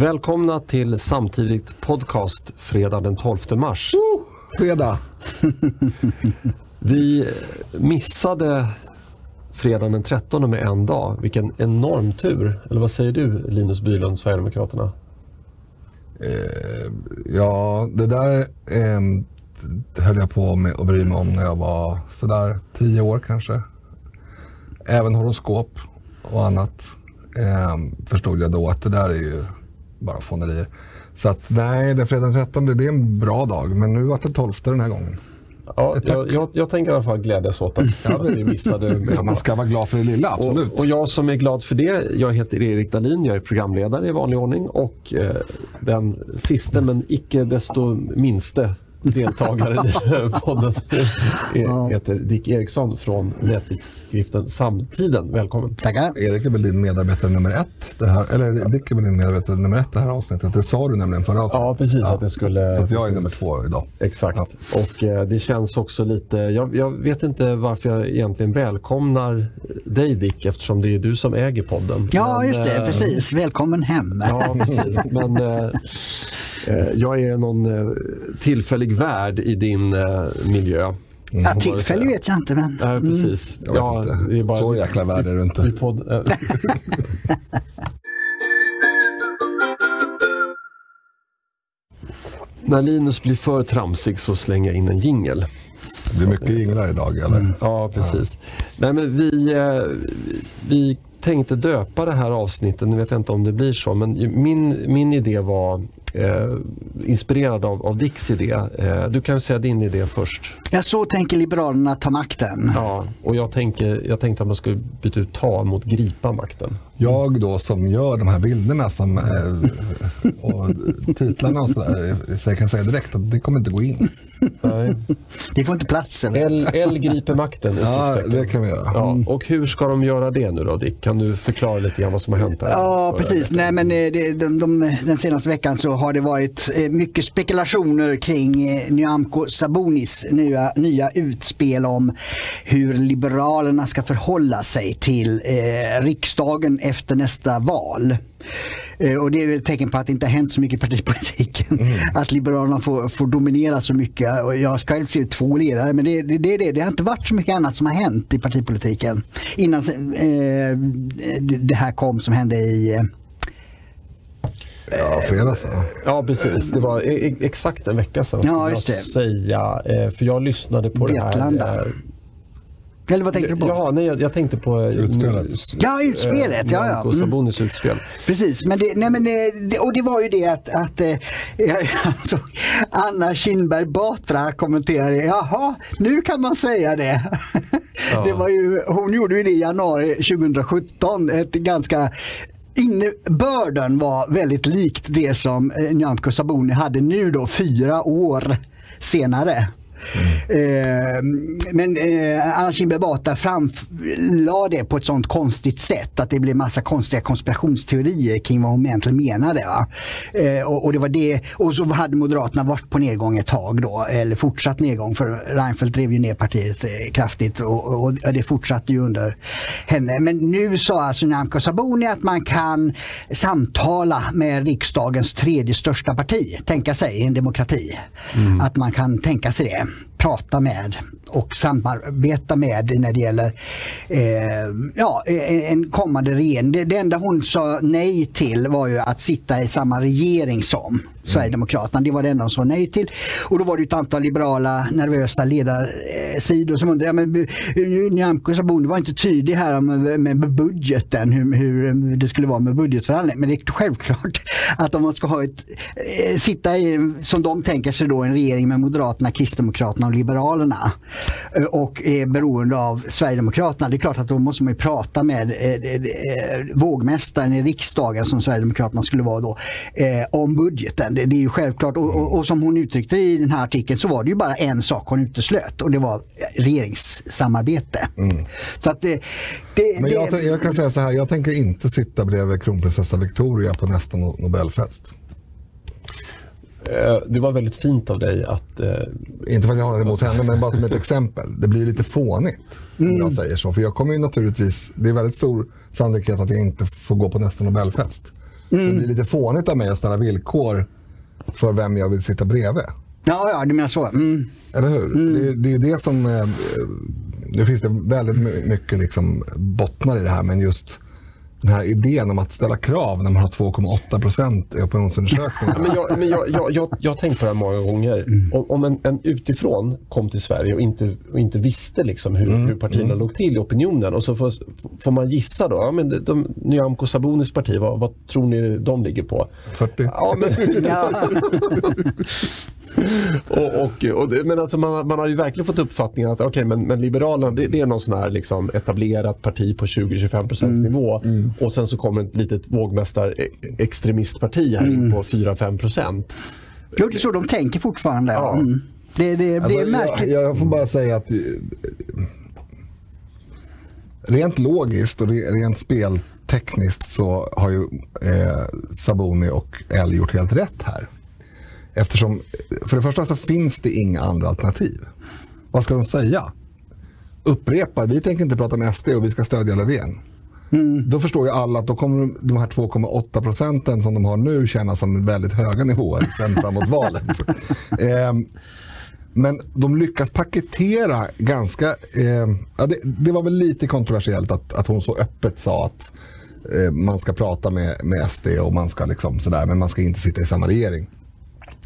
Välkomna till Samtidigt Podcast fredag den 12 mars. Oh, fredag! Vi missade fredagen den 13 med en dag. Vilken enorm tur. Eller vad säger du Linus Bylund, Sverigedemokraterna? Eh, ja, det där eh, höll jag på med att bry mig om när jag var sådär tio år kanske. Även horoskop och annat eh, förstod jag då att det där är ju bara fånerier. Så att nej, den fredag den 13 det är en bra dag, men nu vart det 12 den här gången. Ja, jag, jag, jag, tänker i alla fall glädjas åt att vi missade. ja, man ska vara glad för det lilla, absolut. Och, och, jag som är glad för det, jag heter Erik Dahlin, jag är programledare i vanlig ordning och eh, den sista men icke desto minste deltagaren i podden heter Dick Eriksson från nättidskriften Samtiden. Välkommen. Tackar. Erik är väl din medarbetare nummer ett. Det här, eller Dick är väl din medarbetare nummer ett det här avsnittet. Det sa du nämligen förra avsnittet. Ja, precis. Ja. Att det skulle... Så att jag är nummer två idag. Exakt. Ja. Och eh, det känns också lite... Jag, jag, vet inte varför jag egentligen välkomnar dig Dick eftersom det är du som äger podden. Ja, Men, just det. Eh, precis. Välkommen hem. Ja, precis. Men, Eh, jag är någon eh, tillfällig värd i din eh, miljö. Mm. Ja, tillfällig vet jag inte men... Precis. Mm. Ja, det är bara, Så jäkla värd är du inte. När Linus blir för tramsig så slänger jag in en jingel. Det är mycket jinglar idag eller? Mm. Ja, precis. Ja. Nej, men vi, vi tänkte döpa det här avsnittet, nu vet jag inte om det blir så, men min, min idé var eh, inspirerad av, av Dicks idé. Eh, du kan säga din idé först. Ja, så tänker Liberalerna ta makten. Ja, och jag, tänker, jag tänkte att man skulle byta ut ta mot gripa makten. Jag då som gör de här bilderna som, eh, och titlarna och sådär, så jag kan säga direkt att det kommer inte gå in. Nej. Det får inte plats. L, L griper makten. Ja, det kan vi göra. Ja, och hur ska de göra det nu då Dick? Kan du förklara lite grann vad som har hänt? Här ja, precis. Nej, men eh, det, de, de, den senaste veckan så har det varit eh, mycket spekulationer kring eh, Nyamko Sabunis nya, nya utspel om hur Liberalerna ska förhålla sig till eh, riksdagen efter nästa val. Eh, och det är ett tecken på att det inte har hänt så mycket i partipolitiken. Mm. Att Liberalerna får, får dominera så mycket. Och jag ska själv se två ledare men det, det, det, det, det har inte varit så mycket annat som har hänt i partipolitiken innan eh, det här kom som hände i eh, Ja, fredags. Ja, precis. Det var e-, e-, exakt en vecka sedan. Ja, just det. Säga, eh, för jag lyssnade på Vetlanda. det här eller vad tänkte du på? Ja, nej, jag, jag tänkte på eh, utspelet. Ja, utspelet. Ja, ja. Mm. Sabonis utspel. Precis, men det, nej, men det, och det var ju det att, att äh, alltså, Anna Kinberg Batra kommenterade, jaha, nu kan man säga det. Ja. det var ju, hon gjorde ju det i januari 2017, ett ganska Innebörden var väldigt likt det som Nyamko Sabuni hade nu då fyra år senare. Mm. men eh, Anna Kinberg Batra framlade det på ett sånt konstigt sätt att det blev massa konstiga konspirationsteorier kring vad hon egentligen menade. Eh, och, och, det var det, och så hade Moderaterna varit på nedgång ett tag då, eller fortsatt nedgång för Reinfeldt drev ju ner partiet eh, kraftigt och, och, det fortsatte ju under henne. Men nu sa alltså Nyamko Sabuni att man kan samtala med riksdagens tredje största parti, tänka sig en demokrati. Mm. Att man kan tänka sig det prata med och samarbeta med när det gäller eh, ja, en kommande regering. Det, det enda hon sa nej till var ju att sitta i samma regering som. Sverigedemokraterna. Det var det enda de sa nej till. Och då var det ett antal liberala nervösa ledarsidor som undrade, ja, men Nyamko Sabuni var inte tydlig här med, med budgeten, hur, hur, det skulle vara med budgetförhandling. Men det är självklart att om man ska ha ett, eh, sitta i, som de tänker sig då, en regering med Moderaterna, Kristdemokraterna och Liberalerna eh, och är beroende av Sverigedemokraterna. Det är klart att då måste man prata med eh, vågmästaren i riksdagen som Sverigedemokraterna skulle vara då, om budgeten det, det är ju självklart och, och, och, som hon uttryckte i den här artikeln så var det ju bara en sak hon uteslöt och det var regeringssamarbete. Mm. Så att det, det, Men jag, jag, kan säga så här, jag tänker inte sitta bredvid kronprinsessa Victoria på nästa Nobelfest. Eh, det var väldigt fint av dig att... Eh... Inte för att jag har något emot henne, men bara som ett exempel. Det blir lite fånigt mm. jag säger så. För jag kommer ju naturligtvis, det är väldigt stor sannolikhet att jag inte får gå på nästa Nobelfest. Så det blir lite fånigt av mig att ställa villkor för vem jag vill sitta bredvid. Ja, ja, du menar så. Mm. Eller hur? Det, det är det som... Eh, nu finns det väldigt my- mycket liksom bottnar i det här, men just den här idén om att ställa krav när man har 2,8 procent i opinionsundersökningar. Men jag, men jag, jag, jag, jag har tänkt på det här många gånger. Om, om en, en utifrån kom till Sverige och inte, och inte visste liksom hur, hur partierna låg till i opinionen och så får, får man gissa då. Ja, men de, de, Nyamko Sabunis parti, vad, vad tror ni de ligger på? 40. Ja, men, Ja. och, och, och det, men alltså man, man har ju verkligen fått uppfattningen att okay, men, men Liberalerna det, det är någon sån här liksom etablerat parti på 20-25 procents nivå och sen så kommer ett litet vågmästar-extremistparti här in på 4-5 procent. Det är så de tänker fortfarande. Ja. Mm. Det, det, det Alltså, är märkligt. jag, jag får bara säga att eh, rent logiskt och re- rent speltekniskt så har ju eh, Saboni och L gjort helt rätt här. Eftersom, för det första så finns det inga andra alternativ. Vad ska de säga? Upprepa, vi tänker inte prata med SD och vi ska stödja Löfven. Då förstår ju alla att då kommer de- här 2,8 procenten som de har nu kännas som väldigt höga nivåer sen framåt valet. Ehm, men de lyckas paketera ganska... Eh, ja, det, det var väl lite kontroversiellt att, att hon så öppet sa att eh, man ska prata med, med SD och man ska liksom sådär, men man ska inte sitta i samma regering.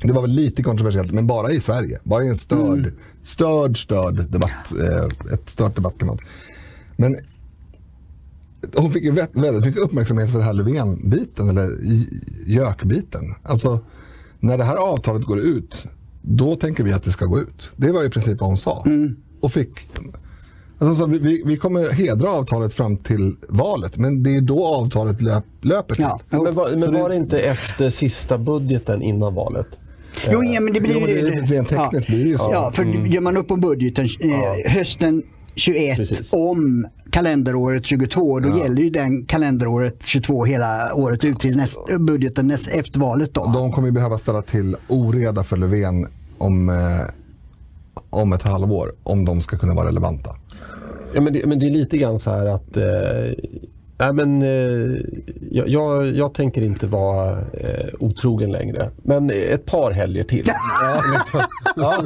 Det var väl lite kontroversiellt, men bara i Sverige. Bara i en störd, störd, störd debatt, eh, ett stört debattklimat. Men hon fick ju vä- väldigt mycket uppmärksamhet för det här Löfven-biten, eller gökbiten. Alltså, när det här avtalet går ut, då tänker vi att det ska gå ut. Det var i princip vad hon sa. Och fick... Alltså hon sa, vi- vi, kommer hedra avtalet fram till valet, men det är då avtalet löp, löper till. Ja. Men, var, men det- var det inte efter sista budgeten innan valet? Jo, ja, men det blir Jo, det rent tekniskt blir det ju så. Ja, för gör man upp om budgeten eh, hösten 21 Precis. om kalenderåret 22, då gäller ju den kalenderåret 22 hela året ut till näst, budgeten näst, efter valet. Då. De kommer ju behöva ställa till oreda för Löfven om, eh, om ett halvår, om de ska kunna vara relevanta. Ja, men, det, men det är lite grann så här att eh, nej, men, eh, jag, jag, jag tänker inte vara eh, otrogen längre. Men ett par helger till. Ja, liksom. ja.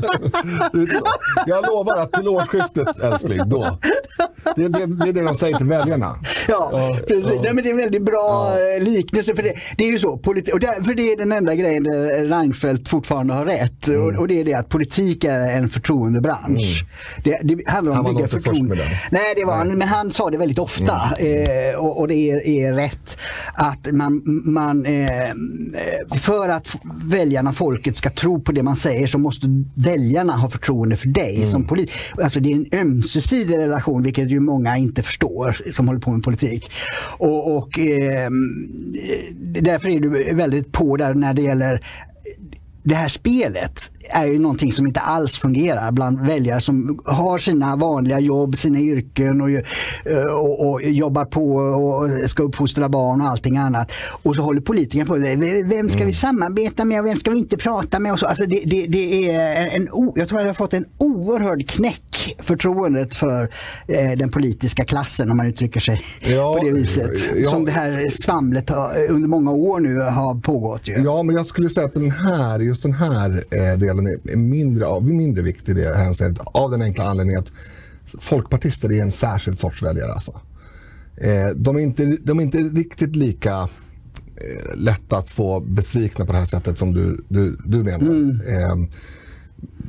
Jag lovar att till årsskiftet, älskling, då. Det, det, det är det de säger till väljarna. Ja, precis. Nej, men det är en väldigt bra eh, liknelse. För det, det är ju så, politi- och där, för det är den enda grejen där Reinfeldt fortfarande har rätt. Mm. Och, och det är det att politik är en förtroendebransch. Det, det handlar om Han var att bygga nog inte först förtroende. Nej, det var han, men han sa det väldigt ofta. Eh, och, och det är, är rätt att man, man eh, för att väljarna, folket ska tro på det man säger så måste väljarna ha förtroende för dig som politiker. Alltså det är en ömsesidig relation vilket ju många inte förstår som håller på med politik. Och, och eh, därför är du väldigt på där när det gäller det här spelet är ju någonting som inte alls fungerar bland väljare som har sina vanliga jobb, sina yrken och, och, och jobbar på och ska uppfostra barn och allting annat. Och så håller politikerna på Vem ska vi samarbeta med och vem ska vi inte prata med? Och så. Alltså det, det, det är en, jag tror att det har fått en oerhörd knäck förtroendet för eh, den politiska klassen om man uttrycker sig Ja, på det viset. ja. Som det här svamlet har, under många år nu har pågått. Ju. Ja, men jag skulle säga att den här, just den här eh, delen är, mindre, mindre viktig i det hänseendet. Av den enkla anledningen att folkpartister är en särskild sorts väljare. Alltså. Eh, de, är inte, de är inte riktigt lika eh, lätta att få besvikna på det här sättet som du, du, du menar. Eh,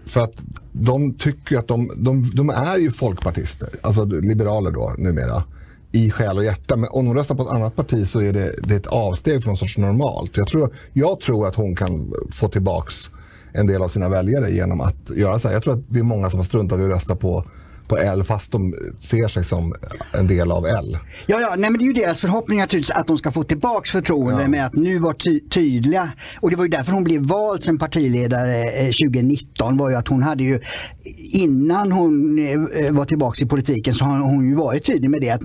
för att de tycker att de, de, de är ju folkpartister, alltså liberaler då numera, i själ och hjärta. Men om de röstar på ett annat parti så är det, det är ett avsteg från någon sorts normalt. Jag tror, jag tror att hon kan få tillbaks en del av sina väljare genom att göra så här. Jag tror att det är många som har struntat i att rösta på, på L fast de ser sig som en del av L. Ja, ja nej, men det är ju deras förhoppning naturligtvis att de ska få tillbaks förtroende med att nu vara ty tydliga. Och det var ju därför hon blev vald som partiledare eh, 2019 var ju att hon hade ju innan hon eh, var tillbaks i politiken så har hon ju varit tydlig med det att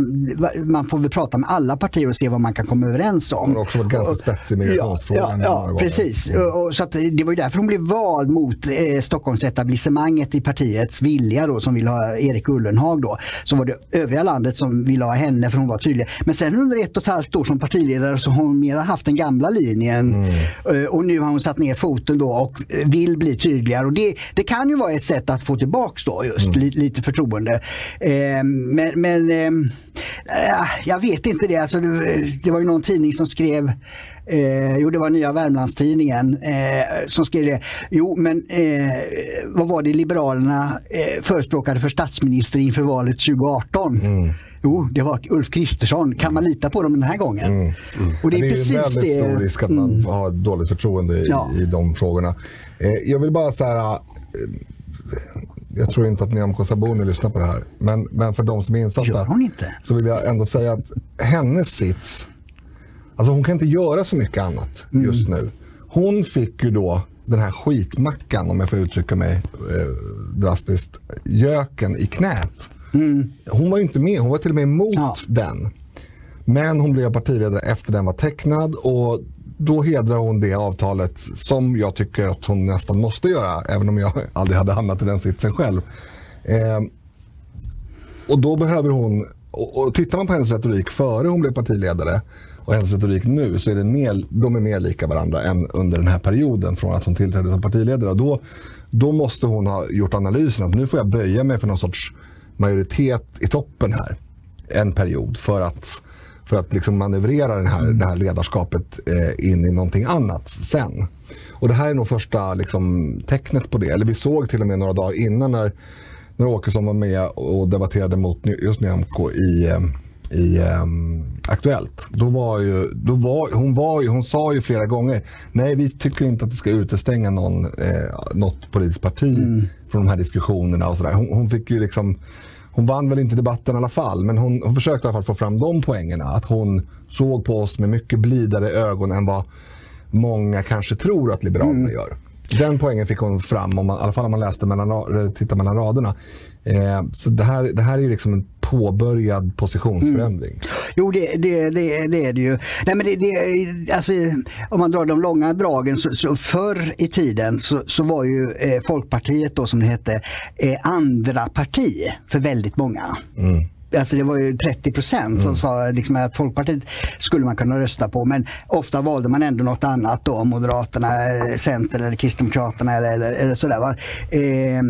man får väl prata med alla partier och se vad man kan komma överens om. Hon har också varit ganska spetsig i migrationsfrågan Ja, ja, precis. Och, och så det var ju därför hon blev vald mot eh, Stockholmsetablissemanget i partiets vilja då som vill ha Erik Ullenhag då, så var det övriga landet som ville ha henne för hon var tydlig. Men sen under ett och ett halvt år som partiledare så har hon mer haft den gamla linjen mm. och nu har hon satt ner foten då och vill bli tydligare och det, det kan ju vara ett sätt att få tillbaks då just mm. lite, förtroende. Eh, men, men eh, jag vet inte det, alltså, det, det var ju någon tidning som skrev Eh, jo, det var Nya Värmlandstidningen eh, som skrev det. Jo, men eh, vad var det Liberalerna eh, förespråkade för statsminister inför valet 2018? Mm. Jo, det var Ulf Kristersson. Kan man lita på dem den här gången? Mm. Mm. Och det är, det är precis väldigt det. stor risk att man mm. har dåligt förtroende i, ja. i de frågorna. Eh, jag vill bara så här, eh, jag tror inte att Nyamko Sabuni lyssnar på det här, men, men för de som är insatta så vill jag ändå säga att hennes sits Alltså hon kan inte göra så mycket annat mm. just nu. Hon fick ju då den här skitmackan, om jag får uttrycka mig eh, drastiskt, göken i knät. Mm. Hon var ju inte med, hon var till och med emot ja. den. Men hon blev partiledare efter den var tecknad och då hedrar hon det avtalet som jag tycker att hon nästan måste göra, även om jag aldrig hade hamnat i den sitsen själv. Eh, och då behöver hon, och, och tittar man på hennes retorik före hon blev partiledare och hennes retorik nu så är det mer, de är mer lika varandra än under den här perioden från att hon tillträdde som partiledare. Då, då måste hon ha gjort analysen att nu får jag böja mig för någon sorts majoritet i toppen här en period för att, för att liksom manövrera den här, mm. det här ledarskapet eh, in i någonting annat sen. Och Det här är nog första liksom, tecknet på det. Eller vi såg till och med några dagar innan när, när Åkesson var med och debatterade mot just Nyamko i eh, i um, Aktuellt. Då var ju, då var, hon, var ju, hon sa ju flera gånger, nej vi tycker inte att det ska utestänga någon, eh, något politiskt parti mm. från de här diskussionerna. och så hon, hon, fick ju liksom, hon vann väl inte debatten i alla fall, men hon, hon försökte i alla fall få fram de poängerna. Att hon såg på oss med mycket blidare ögon än vad många kanske tror att Liberalerna mm. gör. Den poängen fick hon fram, om man, i alla fall om man läste mellan, tittar mellan raderna. Eh, så det här, det här är liksom en påbörjad positionsförändring. Mm. Jo, det, det, det, det, är det ju. Nej, men det, det, alltså, om man drar de långa dragen så, så förr i tiden så, så var ju eh, Folkpartiet då som det hette eh, andra parti för väldigt många. Mm alltså det var ju 30 procent mm. som sa liksom att Folkpartiet skulle man kunna rösta på. Men ofta valde man ändå något annat då, Moderaterna, eh, Centern eller Kristdemokraterna eller, eller, eller sådär. Va? Eh,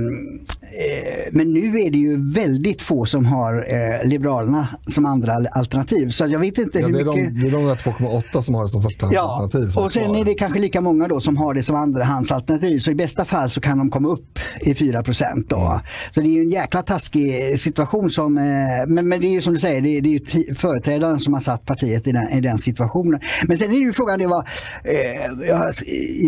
men nu är det ju väldigt få som har eh, Liberalerna som andra alternativ. Så jag vet inte ja, hur det är mycket... De, det är de där 2,8 som har det som första ja, alternativ. och sen är det kanske lika många då som har det som andrahandsalternativ. Så i bästa fall så kan de komma upp i 4 procent. Mm. Så det är en jäkla taskig situation som eh, men, men det är ju som du säger, det är, det är ju företrädaren som har satt partiet i den, i den situationen. Men sen är det ju frågan, det var, eh, jag,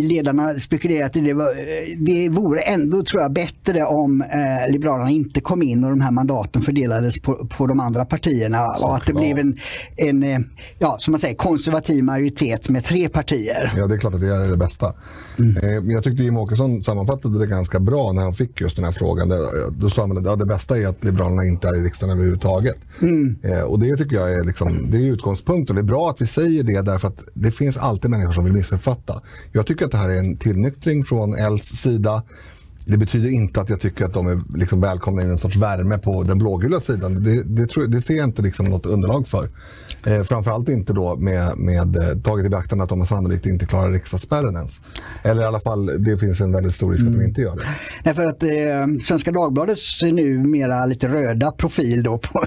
ledarna spekulerat i det, var, det vore ändå tror jag bättre om eh, Liberalerna inte kom in och de här mandaten fördelades på, på de andra partierna Så och att det blev en, en eh, ja, som man säger, konservativ majoritet med tre partier. Ja, det är klart att det är det bästa. Mm. Eh, jag tyckte Jimmie Åkesson sammanfattade det ganska bra när han fick just den här frågan. Då sa han att ja, det bästa är att Liberalerna inte är i riksdagen överhuvudtaget. Mm. Eh, och det tycker jag är, liksom, det är utgångspunkten. Det är bra att vi säger det därför att det finns alltid människor som vill missuppfatta. Jag tycker att det här är en tillnyktring från Els sida. Det betyder inte att jag tycker att de är liksom välkomna in en sorts värme på den blågula sidan. Det, det, tror, det ser jag inte liksom något underlag för. Eh, framförallt inte då med, med eh, taget i beaktande att de sannolikt inte klarar riksdagsspärren ens. Eller i alla fall, det finns en väldigt stor risk att de mm. inte gör det. Nej, för att eh, Svenska Dagbladets numera lite röda profil då på,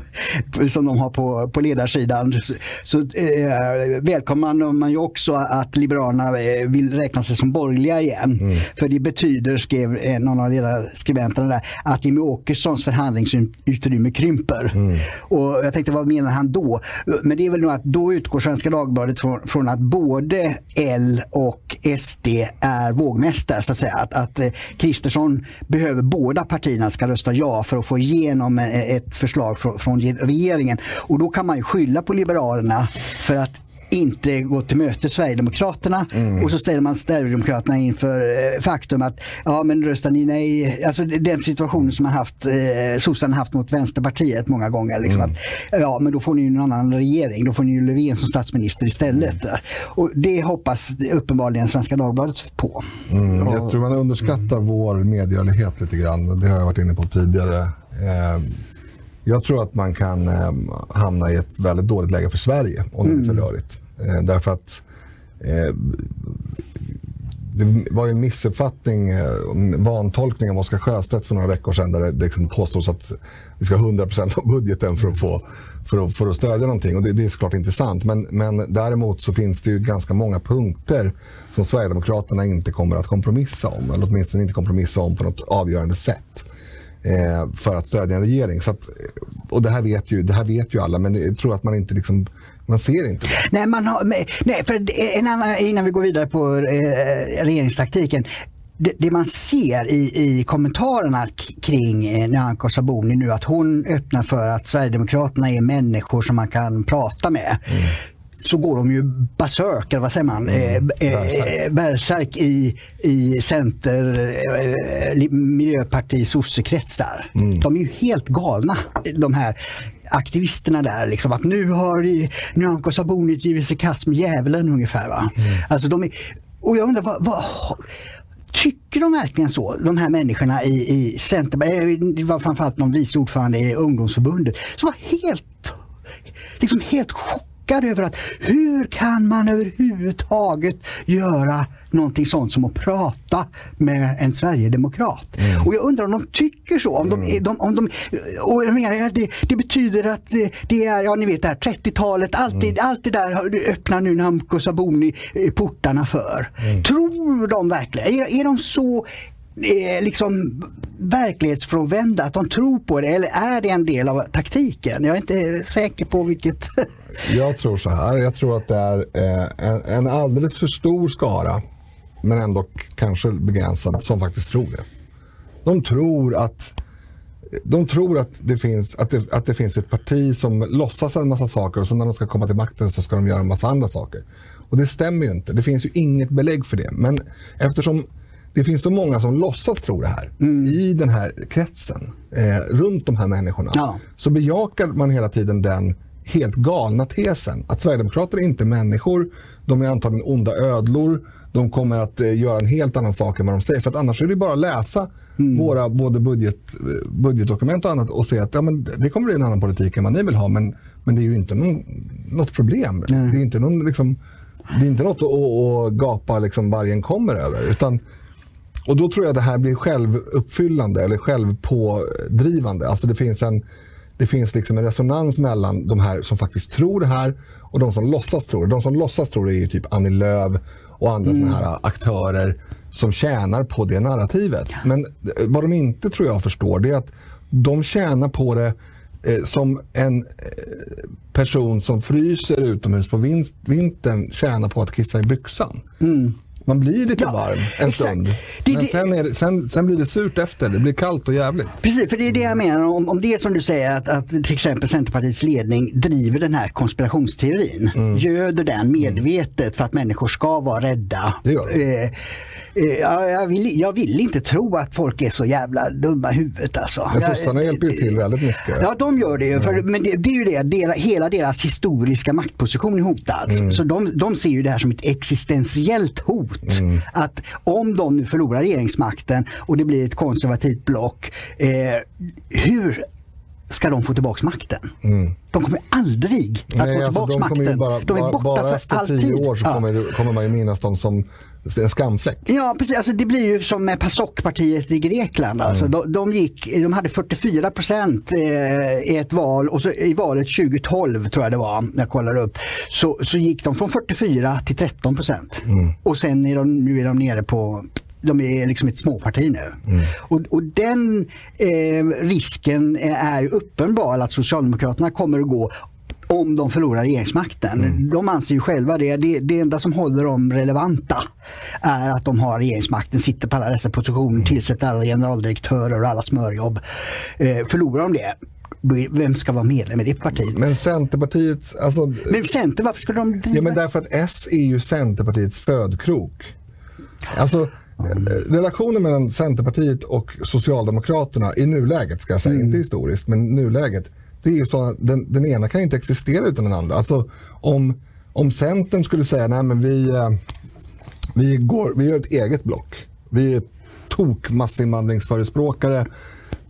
som de har på, på ledarsidan så, eh, välkomnar man ju också att Liberalerna eh, vill räkna sig som borgerliga igen. Mm. För det betyder, skrev någon av ledarskribenterna där, att Jimmie Åkessons förhandlingsutrymme krymper. Mm. Och jag tänkte, vad menar han då? Men det är väl nog att då utgår Svenska Dagbladet från, från att både L och SD är vågmästare. Så att säga. Att, att eh, Kristersson behöver båda partierna ska rösta ja för att få igenom eh, ett förslag från, från regeringen. Och då kan man ju skylla på Liberalerna för att inte gå till möte Sverigedemokraterna Mm. och så ställer man Sverigedemokraterna inför eh, faktum att ja men röstar ni nej, alltså den situationen som man haft, eh, sossarna haft mot Vänsterpartiet många gånger. Liksom, Mm. att, ja men då får ni ju en annan regering, då får ni ju Löfven som statsminister istället. Mm. Och det hoppas uppenbarligen Svenska Dagbladet på. Mm, jag tror man underskattar vår medgörlighet lite grann. Det har jag varit inne på tidigare. Eh, jag tror att man kan eh, hamna i ett väldigt dåligt läge för Sverige om det blir för rörigt. Eh, därför att eh, det var ju en missuppfattning, eh, en vantolkning av Oscar Sjöstedt för några veckor sedan där det liksom påstås att vi ska ha 100% av budgeten för att, få, för att, för att stödja någonting. Och det, det är såklart inte sant. Men, men däremot så finns det ju ganska många punkter som Sverigedemokraterna inte kommer att kompromissa om. Eller åtminstone inte kompromissa om på något avgörande sätt. Eh, för att stödja en regering. Så att, och det här, vet ju, det här vet ju alla men jag tror att man inte liksom, man ser inte det. Nej, man har, nej för en annan, innan vi går vidare på eh, regeringstaktiken. Det, det man ser i, i kommentarerna kring eh, Nyamko Sabuni nu att hon öppnar för att Sverigedemokraterna är människor som man kan prata med. Så går de ju basörk, eller vad säger man, eh, eh, bärsärk. bärsärk i, i center, eh, miljöparti, sossekretsar. De är ju helt galna de här aktivisterna där. Liksom, att nu har Nyamko Sabuni drivit sig kast med djävulen ungefär. Va? Alltså, de är, och jag undrar, vad, vad, tycker de verkligen så? De här människorna i, i Centerpartiet, det var framförallt någon vice ordförande i ungdomsförbundet, som var helt, liksom helt chockad över att hur kan man överhuvudtaget göra någonting sånt som att prata med en sverigedemokrat. Och jag undrar om de tycker så. Om de, är- de, om de, och jag menar, det, det betyder att det, det är, ja ni vet det här 30-talet, alltid, allt det där öppnar nu Namco Sabuni eh, portarna för. Tror de verkligen, är, är de så liksom verklighetsfrånvända att de tror på det eller är det en del av taktiken? Jag är inte säker på vilket. Jag tror så här. Jag tror att det är eh, en, en alldeles för stor skara, men ändå kanske begränsad, som faktiskt tror det. De tror att de tror att det, finns, att, det, att det finns ett parti som låtsas en massa saker och sen när de ska komma till makten så ska de göra en massa andra saker. Och det stämmer ju inte. Det finns ju inget belägg för det. Men eftersom det finns så många som låtsas tro det här i den här kretsen, eh, runt de här människorna, Ja. så bejakar man hela tiden den helt galna tesen att Sverigedemokrater är inte människor, de är antagligen onda ödlor, de kommer att eh, göra en helt annan sak än vad de säger. För annars är det bara att läsa våra både budget, eh, budgetdokument och annat och se att ja, men det kommer bli en annan politik än vad ni vill ha, men, men det är ju inte någon, något problem. Det är inte, någon, liksom, det är inte något att, att, att gapa liksom vargen kommer över. Utan, och då tror jag att det här blir självuppfyllande eller självpådrivande. Alltså det finns en, det finns liksom en resonans mellan de här som faktiskt tror det här och de som låtsas tro det. De som låtsas tro det är ju typ Annie Lööf och andra såna här aktörer som tjänar på det narrativet. Men eh, vad de inte tror jag förstår det är att de tjänar på det eh, som en eh, person som fryser utomhus på vinst, vintern tjänar på att kissa i byxan. Man blir lite Ja, varm en exakt. stund. Det- Men det- sen, det, sen, sen blir det surt efter. Det blir kallt och jävligt. Precis, för det är det jag menar. Om, om det är som du säger att, att till exempel Centerpartiets ledning driver den här konspirationsteorin. Göder den medvetet för att människor ska vara rädda. Det gör de. Eh, jag, vill, jag vill inte tro att folk är så jävla dumma i huvudet alltså. Men sossarna hjälper ju till väldigt mycket. Ja, de gör det ju. För, men det, det är ju det, dera, hela deras historiska maktposition är hotad. Mm. Så de, de ser ju det här som ett existentiellt hot. Mm. Att om de nu förlorar regeringsmakten och det blir ett konservativt block, eh, hur ska de få tillbaka makten? De kommer aldrig att Mm. Nej, få alltså, tillbaka de ju makten. bara, de är bara, borta bara för efter alltid. tio år så Ja. kommer, kommer man ju minnas dem som en skamfläck. Ja, precis. Alltså, det blir ju som med PASOK-partiet i Grekland. Alltså, de, de, gick, de hade 44 procent eh, i ett val och så i valet 2012 tror jag det var, när jag kollar upp, så, så gick de från 44 till 13 procent. Och sen är de, nu är de nere på de är liksom ett småparti nu. Och, och den eh, risken är ju uppenbar att Socialdemokraterna kommer att gå om de förlorar regeringsmakten. De anser ju själva det. det. Det enda som håller dem relevanta är att de har regeringsmakten, sitter på alla dessa positioner, tillsätter alla generaldirektörer och alla smörjobb. Eh, förlorar de det vem ska vara medlem i det partiet? Men Centerpartiet, alltså... Men Center, varför skulle de driva? Ja, men därför att S är ju Centerpartiets födkrok. Alltså, relationen mellan Centerpartiet och Socialdemokraterna i nuläget, ska jag säga, Mm. inte historiskt, men nuläget, det är ju så att den, den ena kan inte existera utan den andra. Alltså, om, om Centern skulle säga, nej men vi, eh, vi, går, vi gör ett eget block. Vi är tokmassinvandringsförespråkare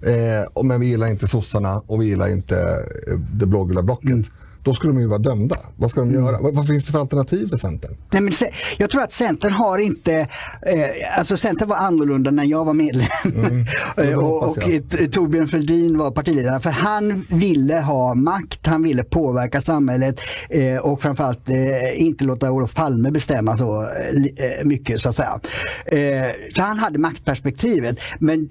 eh, men vi gillar inte sossarna och vi gillar inte eh, det blågula blocket. Mm. Då skulle de ju vara dömda. Vad ska de göra? Vad, vad finns det för alternativ för Centern? Nej, men jag tror att Centern har inte, eh, alltså Centern var annorlunda när jag var medlem det Eh, och, och eh, Torbjörn Fälldin var partiledare för han ville ha makt, han ville påverka samhället eh, och framförallt eh, inte låta Olof Palme bestämma så eh, eh, mycket så att säga. Så han hade maktperspektivet men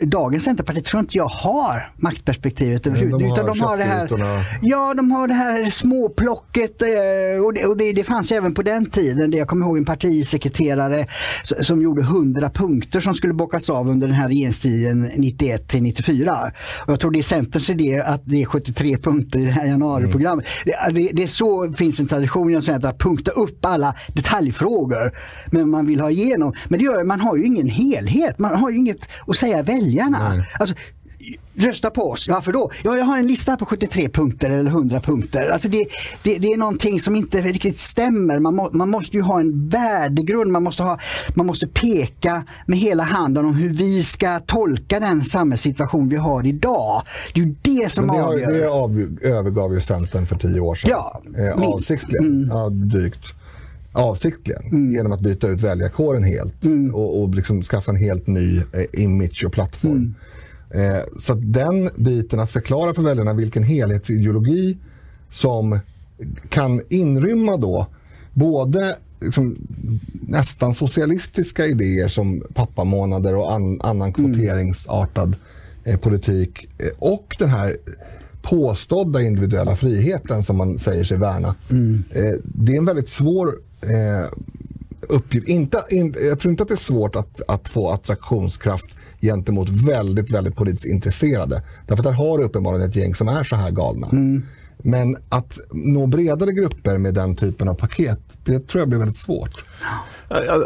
dagens Centerparti tror inte jag har maktperspektivet överhuvudtaget. har utan de har det här. Ja, de har det här småplocket eh, och, det, och det, det fanns ju även på den tiden. Det jag kommer ihåg en partisekreterare som gjorde 100 punkter som skulle bockas av under den här regeringstiden 91 till 94. Och jag tror det är Centerns idé att det är 73 punkter i det här januariprogrammet. Det, det, det är så finns en tradition inom Centern att punkta upp alla detaljfrågor men man vill ha igenom. Men det gör, man har ju ingen helhet. Man har ju inget att säga väljarna. Alltså, Rösta på oss. Varför då? Ja, jag har en lista på 73 punkter eller 100 punkter. Alltså det, det, det är någonting som inte riktigt stämmer. Man, må, man måste ju ha en värdegrund. Man måste, ha, man måste peka med hela handen om hur vi ska tolka den samhällssituation vi har idag. Det är ju det som Men det, har, avgör. det av, övergav ju Centern för tio år sedan. Ja, eh, minst. Mm. avsiktligen. Ja, drygt. Avsiktligen. Genom att byta ut väljarkåren helt Mm. och, och liksom skaffa en helt ny eh, image och plattform. Mm. Eh, så att den biten, att förklara för väljarna vilken helhetsideologi som kan inrymma då både liksom, nästan socialistiska idéer som pappamånader och an, annan kvoteringsartad eh, politik eh, och den här påstådda individuella friheten som man säger sig värna. Eh, det är en väldigt svår eh, uppgift. Inte, in, jag tror inte att det är svårt att, att få attraktionskraft gentemot väldigt, väldigt politiskt intresserade. Därför att där har du uppenbarligen ett gäng som är så här galna. Mm. Men att nå bredare grupper med den typen av paket, det tror jag blir väldigt svårt.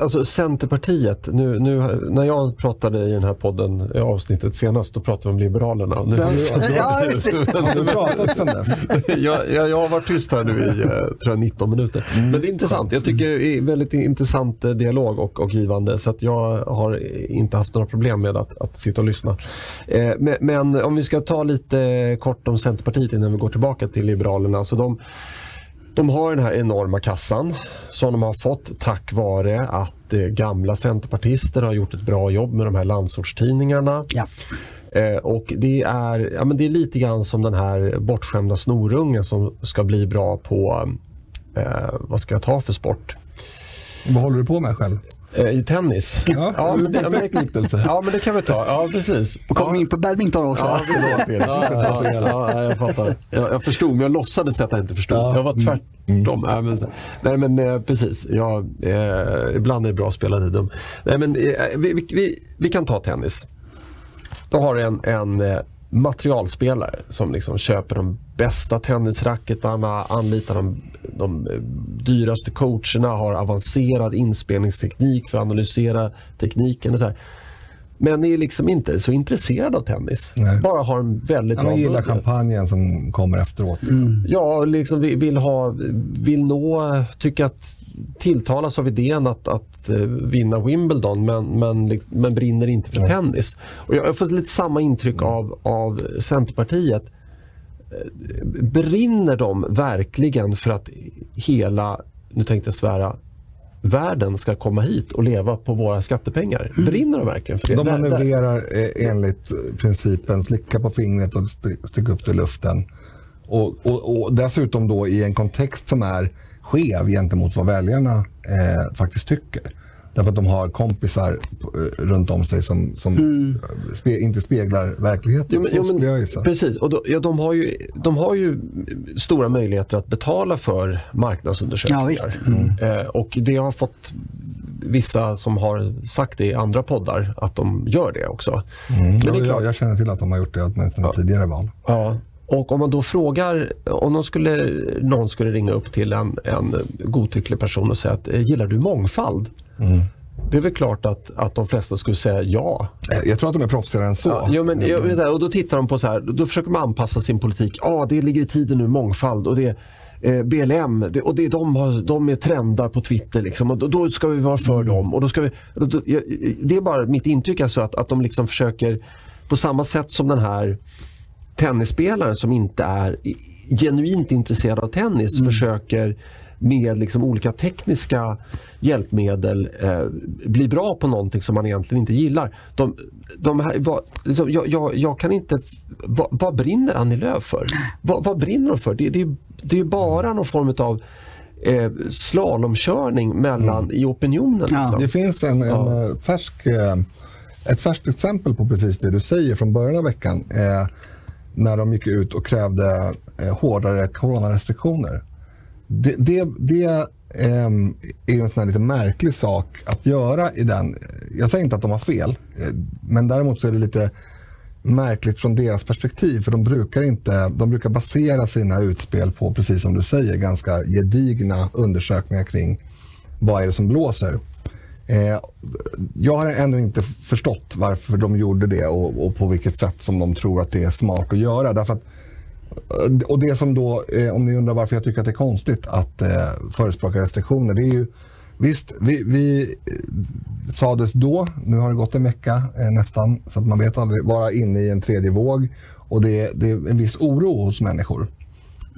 Alltså Centerpartiet, nu, nu, när jag pratade i den här podden, i avsnittet senast, då pratade vi om Liberalerna. Nu, Ja, just det. Har du pratat sen dess? jag, jag, jag har varit tyst här nu i eh, tror jag, 19 minuter. Men det är intressant. Jag tycker det är väldigt intressant eh, dialog och, och givande. Så att jag har inte haft några problem med att, att sitta och lyssna. Eh, men, men om vi ska ta lite kort om Centerpartiet innan vi går tillbaka till Liberalerna. Så de, de har den här enorma kassan som de har fått tack vare att eh, gamla centerpartister har gjort ett bra jobb med de här landsortstidningarna. Ja. Eh, och det är, ja, men det är lite grann som den här bortskämda snorungen som ska bli bra på, eh, vad ska jag ta för sport? Vad håller du på med själv? Eh, I tennis. Ja, men det, men, ja, men det kan vi ta. Ja, precis. Och kommer ja. in på badminton också. Ja, förlåt. ja, ja, ja, jag fattar. Jag, jag förstod, men jag låtsades att jag inte förstod. Ja. Jag var tvärtom. Nej, men, nej, men eh, precis. Jag, eh, ibland är det bra att spela dum. Nej, men, eh, vi, vi, vi, vi kan ta tennis. Då har du en, en eh, materialspelare som liksom köper de bästa tennisracketarna, anlitar de, de eh, dyraste coacherna, har avancerad inspelningsteknik för att analysera tekniken. Och så här. Men är liksom inte så intresserad av tennis. Nej. Bara har en väldigt Han bra gillar budget. champagnen som kommer efteråt. Ja, liksom vill, ha, vill nå, tycker att tilltalas av idén att, att eh, vinna Wimbledon men, men, liksom- men brinner inte för tennis. Och jag har fått lite samma intryck av, av Centerpartiet. Eh, Brinner de verkligen för att hela, nu tänkte jag svära, världen ska komma hit och leva på våra skattepengar? Brinner de verkligen för det? De manövrerar eh, enligt principen slicka på fingret och st- sticka upp det i luften. Och, och, och dessutom då i en kontext som är skev gentemot vad väljarna eh, faktiskt tycker. Därför att de har kompisar eh, runt om sig som, som eh, spe, inte speglar verkligheten. Jo, men, jo, jag men, precis, och då, ja, de, har ju, de har ju stora möjligheter att betala för marknadsundersökningar. Ja, visst. Eh, och det har fått vissa som har sagt det i andra poddar att de gör det också. Mm. Men det är klart. Jag, känner till att de har gjort det åtminstone ja. tidigare val. Ja. Och om man då frågar, om någon skulle, någon skulle ringa upp till en, en godtycklig person och säga att gillar du mångfald? Mm. Det är väl klart att, att de flesta skulle säga ja. Jag tror att de är proffsigare än så. Ja, jo, men, och då tittar de på så här, då försöker man anpassa sin politik. Ja, det ligger i tiden nu, mångfald. Och det, eh, BLM det, och det, de, har, de är trendar på Twitter. Liksom, och då, då, ska vi vara för mm. dem. Och då ska vi, då, det är bara mitt intryck alltså att, att de liksom försöker, på samma sätt som den här tennisspelaren som inte är genuint intresserad av tennis mm. försöker med liksom olika tekniska hjälpmedel eh, bli bra på någonting som man egentligen inte gillar. De, de här, vad, liksom, jag, jag, jag, kan inte... Vad, vad brinner Annie Lööf för? Vad, vad brinner hon för? Det, det, det är bara någon form av eh, slalomkörning mellan, mm. i opinionen. Ja. Liksom. Det finns en, en ja. Eh, färsk, eh, ett färskt exempel på precis det du säger från början av veckan. Eh, när de gick ut och krävde eh, hårdare coronarestriktioner. Det, det, det ehm, är en sån lite märklig sak att göra i den. Jag säger inte att de har fel, eh, men däremot så är det lite märkligt från deras perspektiv. För de brukar, inte, de brukar basera sina utspel på, precis som du säger, ganska gedigna undersökningar kring vad är det som blåser. Eh, jag har ännu inte förstått varför de gjorde det och, och, på vilket sätt som de tror att det är smart att göra. Därför att, eh, och det som då, eh, om ni undrar varför jag tycker att det är konstigt att eh, förespråka restriktioner, det är ju Visst, vi, vi eh, sades då, nu har det gått en vecka eh, nästan, så att man vet aldrig, vara inne i en tredje våg och det, det är en viss oro hos människor.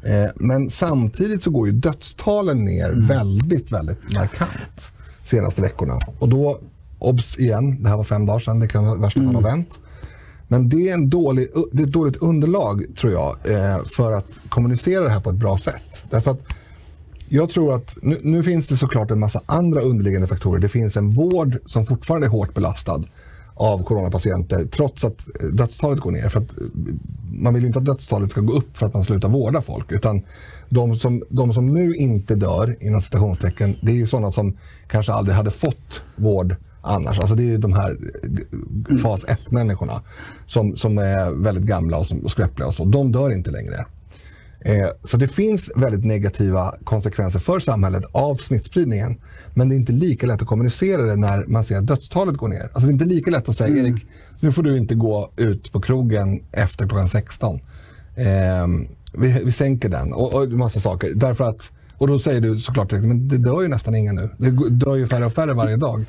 Eh, men samtidigt så går ju dödstalen ner mm. väldigt, väldigt markant senaste veckorna. Och då, obs igen, det här var fem dagar sedan, det kan i värsta fall ha mm. vänt. Men det är, en dålig, det är ett dåligt underlag, tror jag, eh, för att kommunicera det här på ett bra sätt. Därför att jag tror att nu, nu, finns det såklart en massa andra underliggande faktorer. Det finns en vård som fortfarande är hårt belastad av coronapatienter trots att dödstalet går ner. För att eh, man vill inte att dödstalet ska gå upp för att man slutar vårda folk. Utan de som, de som nu inte dör, inom citationstecken, det är ju sådana som kanske aldrig hade fått vård annars. Alltså det är de här fas 1-människorna som, som är väldigt gamla och, som, och skröpliga och så. De dör inte längre. Eh, så det finns väldigt negativa konsekvenser för samhället av smittspridningen. Men det är inte lika lätt att kommunicera det när man ser att dödstalet går ner. Alltså det är inte lika lätt att säga mm. Erik, nu får du inte gå ut på krogen efter klockan 16. Eh, vi, vi sänker den och, och massa saker. Därför att, och då säger du såklart men det dör ju nästan ingen nu. Det dör ju färre och färre varje dag.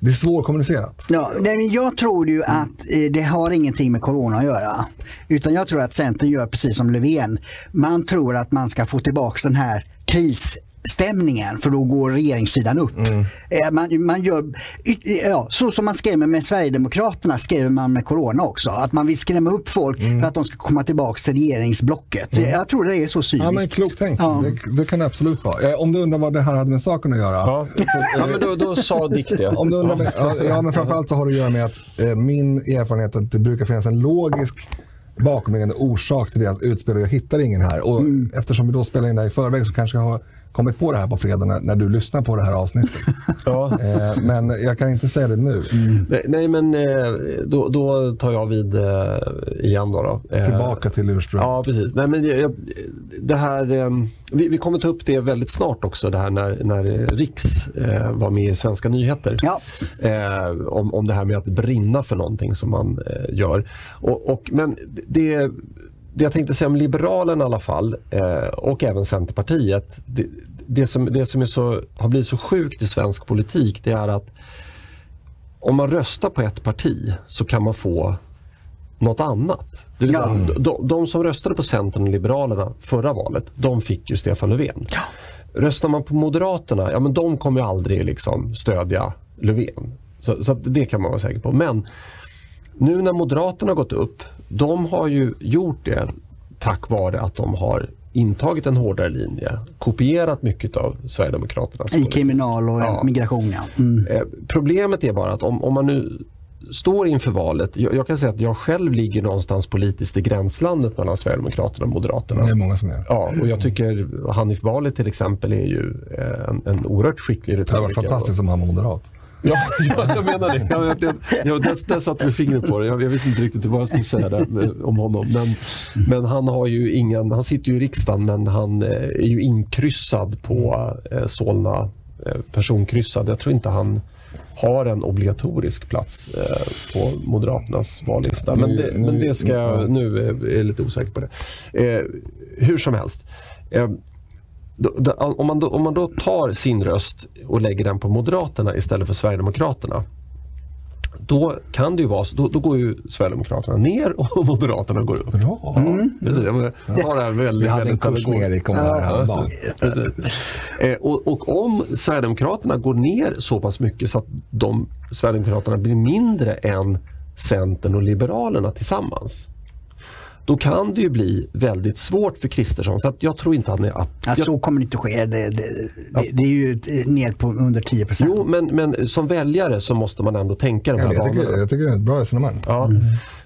Det är svårkommunicerat. Ja, jag tror ju att eh, det har ingenting med corona att göra. Utan jag tror att Centern gör precis som Löfven. Man tror att man ska få tillbaka den här kris stämningen för då går regeringssidan upp. Mm. Eh, man, man gör, ja, så som man skrämmer med Sverigedemokraterna skrämmer man med Corona också. Att man vill skrämma upp folk mm. för att de ska komma tillbaka till regeringsblocket. Mm. Jag tror det är så cyniskt. Ja, men klokt tänkt. Ja. Det, det, kan det absolut vara. Eh, om du undrar vad det här hade med saken att göra. Ja, så, ja men då, då sa Dick det. Om du undrar, ja. ja, men framförallt så har det att göra med att eh, min erfarenhet att det brukar finnas en logisk bakomliggande orsak till deras utspel och jag hittar ingen här. Och mm. Eftersom vi då spelar in det här i förväg så kanske jag har kommit på det här på fredag när, när du lyssnar på det här avsnittet. ja. eh, men jag kan inte säga det nu. Mm. Nej, nej, men eh, då, då, tar jag vid eh, igen. Då, då. Eh, Tillbaka till ursprung. Ja, precis. Nej, men jag, det här, eh, vi, vi, kommer ta upp det väldigt snart också, det här när, när Riks eh, var med i Svenska nyheter. Ja. om, om det här med att brinna för någonting som man gör. Och, och, men det det jag tänkte säga om Liberalerna i alla fall eh, och även Centerpartiet. Det, det, som, det som är så, har blivit så sjukt i svensk politik det är att om man röstar på ett parti så kan man få något annat. Det ja. de, de, som röstade på Centern och Liberalerna förra valet, de fick ju Stefan Löfven. Ja. Röstar man på Moderaterna, ja men de kommer ju aldrig liksom stödja Löfven. Så, så det kan man vara säker på. Men nu när Moderaterna har gått upp de har ju gjort det tack vare att de har intagit en hårdare linje, kopierat mycket av Sverigedemokraternas I kriminal och ja. migration. Ja. Mm. Eh, problemet är bara att om, om man nu står inför valet, jag, jag, kan säga att jag själv ligger någonstans politiskt i gränslandet mellan Sverigedemokraterna och Moderaterna. Det är många som är. Ja, och jag tycker Hanif Bali till exempel är ju eh, en, en oerhört skicklig retoriker. Det hade varit fantastiskt om han var moderat. Ja, jag menar det. Jag, jag, jag, där, där satte vi fingret på det. Jag, jag visste inte riktigt vad jag skulle säga där, eh, om honom. Men, men han, har ju ingen, han sitter ju i riksdagen men han eh, är ju inkryssad på eh, Solna, eh, personkryssad. Jag tror inte han har en obligatorisk plats eh, på Moderaternas vallista. Men det, men det ska jag, nu är jag lite osäker på det. Eh, hur som helst. Om, man då, om man då tar sin röst och lägger den på Moderaterna istället för Sverigedemokraterna då kan det ju vara så, då, då, går ju Sverigedemokraterna ner och Moderaterna går upp. Bra. Mm. Precis, jag har det här väldigt, Vi hade en kurs med Erik om det här häromdagen. Eh, och, och om Sverigedemokraterna går ner så pass mycket så att de, Sverigedemokraterna blir mindre än Centern och Liberalerna tillsammans då kan det ju bli väldigt svårt för Kristersson. För att jag tror inte han är... Att, ja, så kommer det inte ske. Det, det, ja. det, det är ju ner på under 10 procent. Jo, men, men som väljare så måste man ändå tänka de här ja, jag, tycker, jag tycker det är ett bra resonemang. Ja. Mm.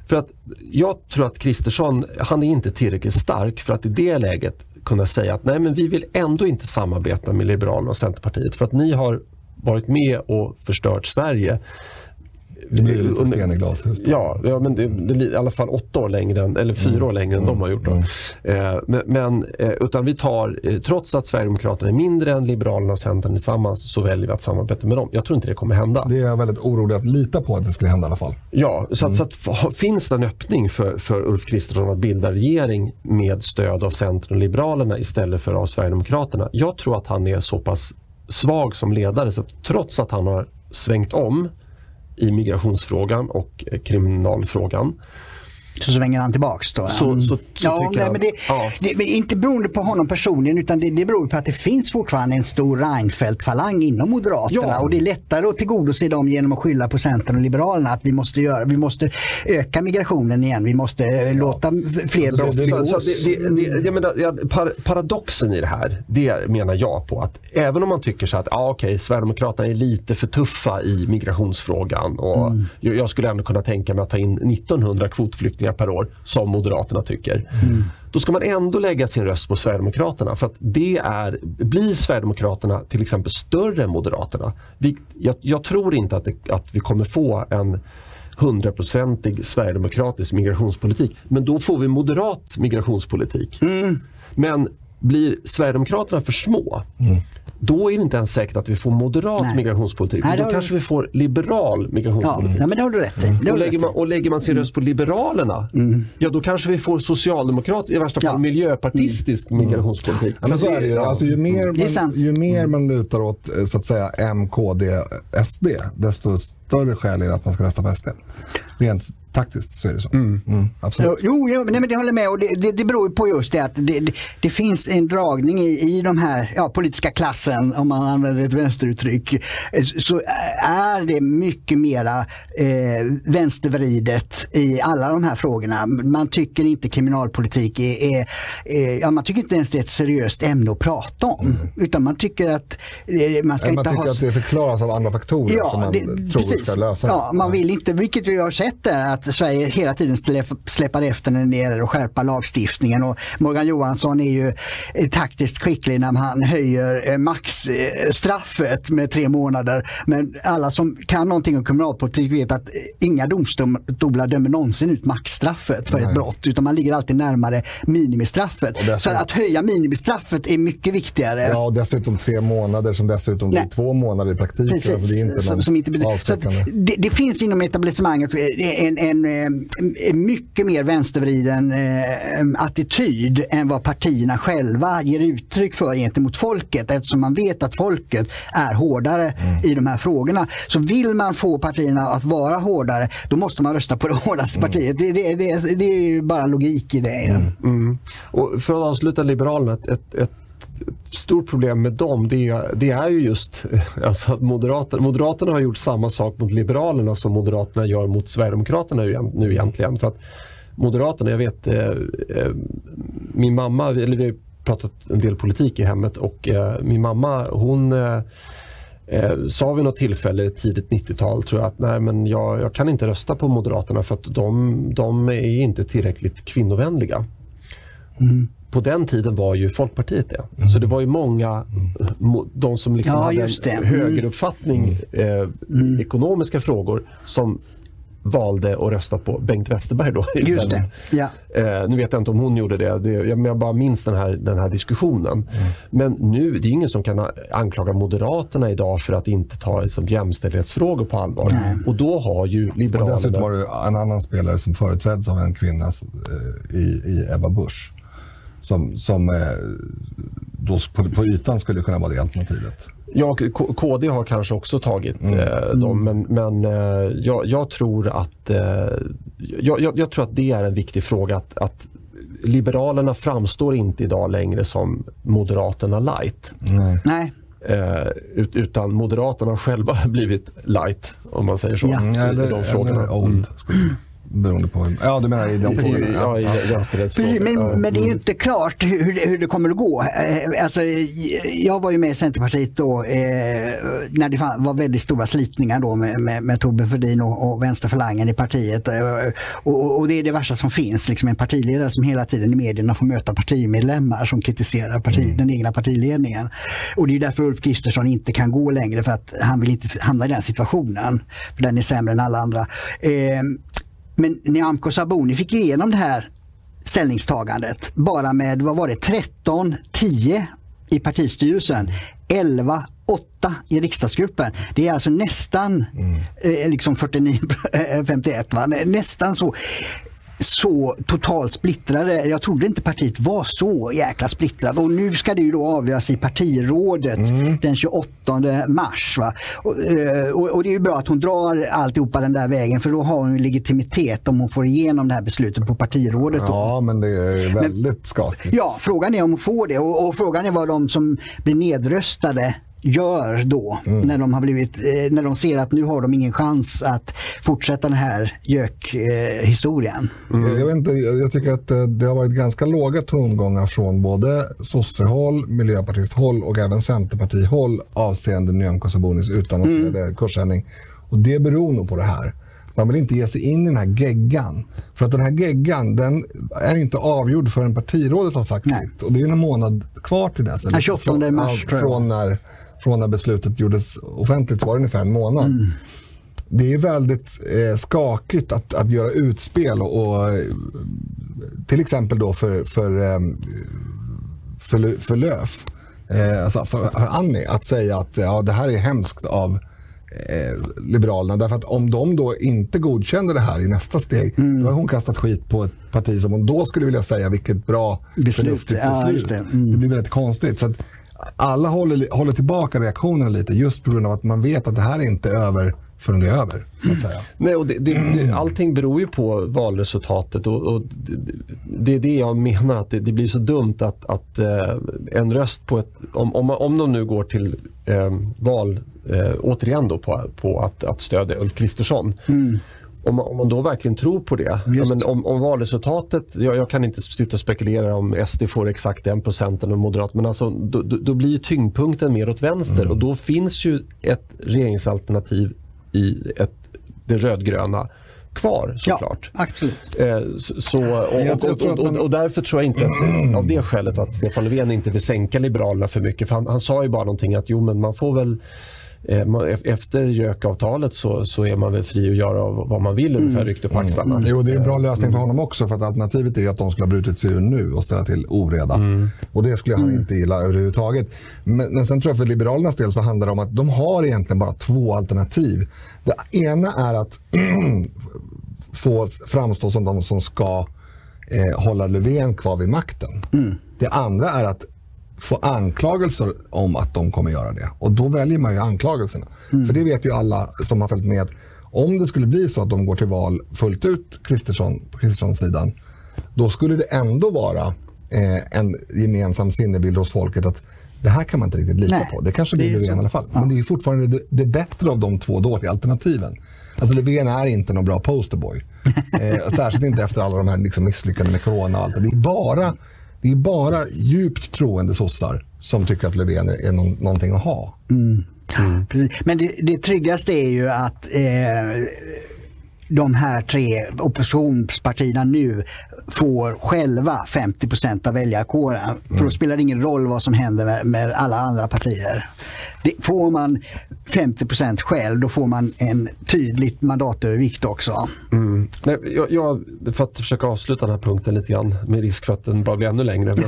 För att jag tror att Kristersson, han är inte tillräckligt stark för att i det läget kunna säga att nej men vi vill ändå inte samarbeta med Liberalerna och Centerpartiet för att ni har varit med och förstört Sverige. Det blir lite sten i glashus. Ja, ja, men det, det, är i alla fall åtta år längre, än, eller fyra mm. år längre än mm. de har gjort. Mm. Eh, men, men eh, utan vi tar, eh, trots att Sverigedemokraterna är mindre än Liberalerna och Centern tillsammans så väljer vi att samarbeta med dem. Jag tror inte det kommer hända. Det är jag väldigt orolig att lita på att det skulle hända i alla fall. Ja, så, att, mm. så att, finns det en öppning för, för Ulf Kristersson att bilda regering med stöd av Centern och Liberalerna istället för av Sverigedemokraterna. Jag tror att han är så pass svag som ledare så att trots att han har svängt om i migrationsfrågan och eh, kriminalfrågan så svänger han tillbaks då? Så, så, så ja, nej, men det, ja. det, inte beroende på honom personligen utan det, det beror på att det finns fortfarande en stor Reinfeldt-falang inom Moderaterna ja. och det är lättare att tillgodose dem genom att skylla på Centern och Liberalerna att vi måste, göra, vi måste öka migrationen igen, vi måste ja. låta fler brott begås. paradoxen i det här, det menar jag på att även om man tycker så att ah, okay, Sverigedemokraterna är lite för tuffa i migrationsfrågan och mm. jag skulle ändå kunna tänka mig att ta in 1900 kvotflyktingar flyktingar per år, som Moderaterna tycker. Mm. Då ska man ändå lägga sin röst på Sverigedemokraterna. För att det är, blir Sverigedemokraterna till exempel större än Moderaterna? Vi, jag, jag tror inte att, det, att vi kommer få en hundraprocentig sverigedemokratisk migrationspolitik. Men då får vi moderat migrationspolitik. Mm. Men blir Sverigedemokraterna för små, mm då är det inte ens säkert att vi får moderat Nej. migrationspolitik. Nej, då har... kanske vi får liberal migrationspolitik. Ja, men det har du rätt i. Och lägger, man, och lägger man sin röst på Liberalerna, mm. ja då kanske vi får socialdemokratisk, i värsta fall ja. miljöpartistisk mm. migrationspolitik. Ja, men så är det ju. Alltså, ju, mer man, ju mer man lutar åt så att säga M, KD, SD, desto större skäl är det att man ska rösta på SD. Rent taktiskt så är det så. Mm. Mm, absolut. Jo, jo nej, men det håller jag med och det, det, det beror på just det att det, det, det finns en dragning i, i de här ja, politiska klassen, om man använder ett vänsteruttryck, så är det mycket mera eh, vänstervridet i alla de här frågorna. Man tycker inte kriminalpolitik är, är, är ja, man tycker inte ens det är ett seriöst ämne att prata om. Mm. Utan man tycker att eh, man ska man inte tycker ha... att det förklaras av andra faktorer ja, som man det, tror precis. ska lösa Ja, man vill inte, vilket vi har sett är att Sverige hela tiden släpar efter när det gäller att skärpa lagstiftningen. Och Morgan Johansson är ju eh, taktiskt skicklig när han höjer eh, maxstraffet med tre månader. Men alla som kan någonting om kriminalpolitik vet att inga domstolar dömer någonsin ut maxstraffet för Nej. ett brott utan man ligger alltid närmare minimistraffet. Dessutom, så att höja minimistraffet är mycket viktigare. Ja, och dessutom tre månader som dessutom blir två månader i praktiken. Precis. Alltså det är inte som, som inte, det, det, finns inom etablissemanget en, en, en mycket mer vänstervriden eh, attityd än vad partierna själva ger uttryck för gentemot folket eftersom man vet att folket är hårdare mm. i de här frågorna. Så vill man få partierna att vara hårdare då måste man rösta på det hårdaste mm. partiet. Det, det, det, det är bara logik i det. Mm. mm. Och för att avsluta Liberalerna, ett, ett, ett stort problem med dem det, det är ju just alltså att Moderaterna, Moderaterna har gjort samma sak mot Liberalerna som Moderaterna gör mot Sverigedemokraterna nu egentligen. För att Moderaterna, jag vet, eh, eh min mamma, eller vi har pratat en del politik i hemmet och eh, min mamma hon eh, eh sa vid något tillfälle tidigt 90-tal tror jag att nej, men jag, jag, kan inte rösta på Moderaterna för att de, de är inte tillräckligt kvinnovänliga. Mm. På den tiden var ju Folkpartiet det. Mm. Så det var ju många, mm. de som liksom ja, hade en mm. högeruppfattning, mm. eh, ekonomiska frågor, som valde att rösta på Bengt Westerberg då Just det. Ja. Eh, nu vet jag inte om hon gjorde det, det jag, jag bara minns den här, den här diskussionen. Mm. Men nu, det är ingen som kan anklaga Moderaterna idag för att inte ta liksom, jämställdhetsfrågor på allvar. Mm. Och då har ju Liberalerna... Och dessutom var det en annan spelare som företräds av en kvinna eh, i, i Ebba Busch. Som, som eh, då på, på ytan skulle kunna vara det alternativet. Ja, KD har kanske också tagit mm. eh, dem, men, men eh, jag, jag, tror att, eh, jag, jag, tror att det är en viktig fråga. Att, att, Liberalerna framstår inte idag längre som Moderaterna light. Nej. Nej. Eh, utan Moderaterna själva har blivit light, om man säger så. Ja. I, eller, i de frågorna. Eller old. Mm. Beroende på... Ja, du menar i de frågorna? Ja, i jämställdhetsfrågor. Men, men det är ju inte klart hur det, hur det kommer att gå. Eh, alltså, jag var ju med i Centerpartiet då eh, när det var väldigt stora slitningar då med, med, med Torbjörn Fälldin och, och vänsterfalangen i partiet. Eh, och, och, det är det värsta som finns, liksom en partiledare som hela tiden i medierna får möta partimedlemmar som kritiserar parti, mm. den egna partiledningen. Och det är därför Ulf Kristersson inte kan gå längre för att han vill inte hamna i den situationen. För den är sämre än alla andra. Eh, men Nyamko Sabuni fick igenom det här ställningstagandet bara med, vad var det, 13, 10 i partistyrelsen, 11, 8 i riksdagsgruppen. Det är alltså nästan mm. eh, liksom 49, 51, va? nästan så så totalt splittrade. Jag trodde inte partiet var så jäkla splittrat och nu ska det ju då avgöras i partirådet mm. den 28 mars. Och, eh, och, och, det är bra att hon drar alltihopa den där vägen för då har hon legitimitet om hon får igenom det här beslutet på partirådet. Då. Ja, men det är väldigt men, skakigt. Ja, frågan är om hon får det och, och frågan är vad de som blir nedröstade gör då mm. när de har blivit, eh, när de ser att nu har de ingen chans att fortsätta den här gökhistorien. Mm. Jag, vet inte, jag tycker att eh, det har varit ganska låga tongångar från både sossehåll, miljöpartisthåll och även centerpartihåll avseende Nyamko Sabunis utannonserade mm. kursändring. Och det beror nog på det här. Man vill inte ge sig in i den här geggan. För att den här geggan den är inte avgjord förrän partirådet har sagt Nej. sitt. Och det är en månad kvar till dess. Den 28 mars. Från när från när beslutet gjordes offentligt så var det ungefär en månad. Mm. Det är väldigt eh, skakigt att, att göra utspel och, och till exempel då för, för, eh, för, för Löf, eh, alltså för, för Annie, att säga att ja, det här är hemskt av eh, Liberalerna. Därför att om de då inte godkände det här i nästa steg, mm. då har hon kastat skit på ett parti som hon då skulle vilja säga vilket bra beslut. förnuftigt beslut. Ja, det. Mm. det. blir väldigt konstigt. Så att, alla håller, håller tillbaka reaktionerna lite just på grund av att man vet att det här är inte över förrän det är över. Nej, och det, det, det, allting beror ju på valresultatet och, och det, är det jag menar att det, blir så dumt att, att eh, en röst på ett... Om, om, om de nu går till eh, val, eh, återigen då på, på att, att stödja Ulf Kristersson. Mm om man, om man då verkligen tror på det. Ja, men om, om valresultatet, jag, jag, kan inte sitta och spekulera om SD får exakt den procenten och Moderat, men alltså, då, då, blir tyngdpunkten mer åt vänster mm. och då finns ju ett regeringsalternativ i ett, det rödgröna kvar såklart. Ja, absolut. Eh, så, och, och, och, och, därför tror jag inte att, av det skälet att Stefan Löfven inte vill sänka Liberalerna för mycket. För han, han sa ju bara någonting att jo men man får väl efter gökavtalet så, så är man väl fri att göra vad man vill ungefär rykte på axlarna. Mm. Jo, det är en bra lösning för honom också för att alternativet är att de skulle ha brutit sig ur nu och ställa till oreda. Mm. Och det skulle han mm. inte gilla överhuvudtaget. Men, men sen tror jag för Liberalernas del så handlar det om att de har egentligen bara två alternativ. Det ena är att få framstå som de som ska eh, hålla Löfven kvar vid makten. Mm. Det andra är att få anklagelser om att de kommer göra det. Och då väljer man ju anklagelserna. Mm. För det vet ju alla som har följt med. Om det skulle bli så att de går till val fullt ut Kristersson, på Kristerssons sidan. Då skulle det ändå vara eh, en gemensam sinnebild hos folket att det här kan man inte riktigt lita Nej, på. Det kanske blir Löfven i alla fall. Ja. Men det är fortfarande det, det bättre av de två dåliga alternativen. Alltså Löfven är inte någon bra posterboy. eh, särskilt inte efter alla de här liksom misslyckandena med corona och allt. Det är bara det är bara djupt troende sossar som tycker att Löfven är någon, någonting att ha. Mm. Mm. Men det, det tryggaste är ju att eh, de här tre oppositionspartierna nu får själva 50 procent av väljarkåren. Mm. För då spelar det ingen roll vad som händer med, med alla andra partier. Det, får man 50 procent själv, då får man en tydligt mandatövervikt också. Mm. Nej, jag, jag, för att försöka avsluta den här punkten lite grann, med risk för att den bara blir ännu längre. Men,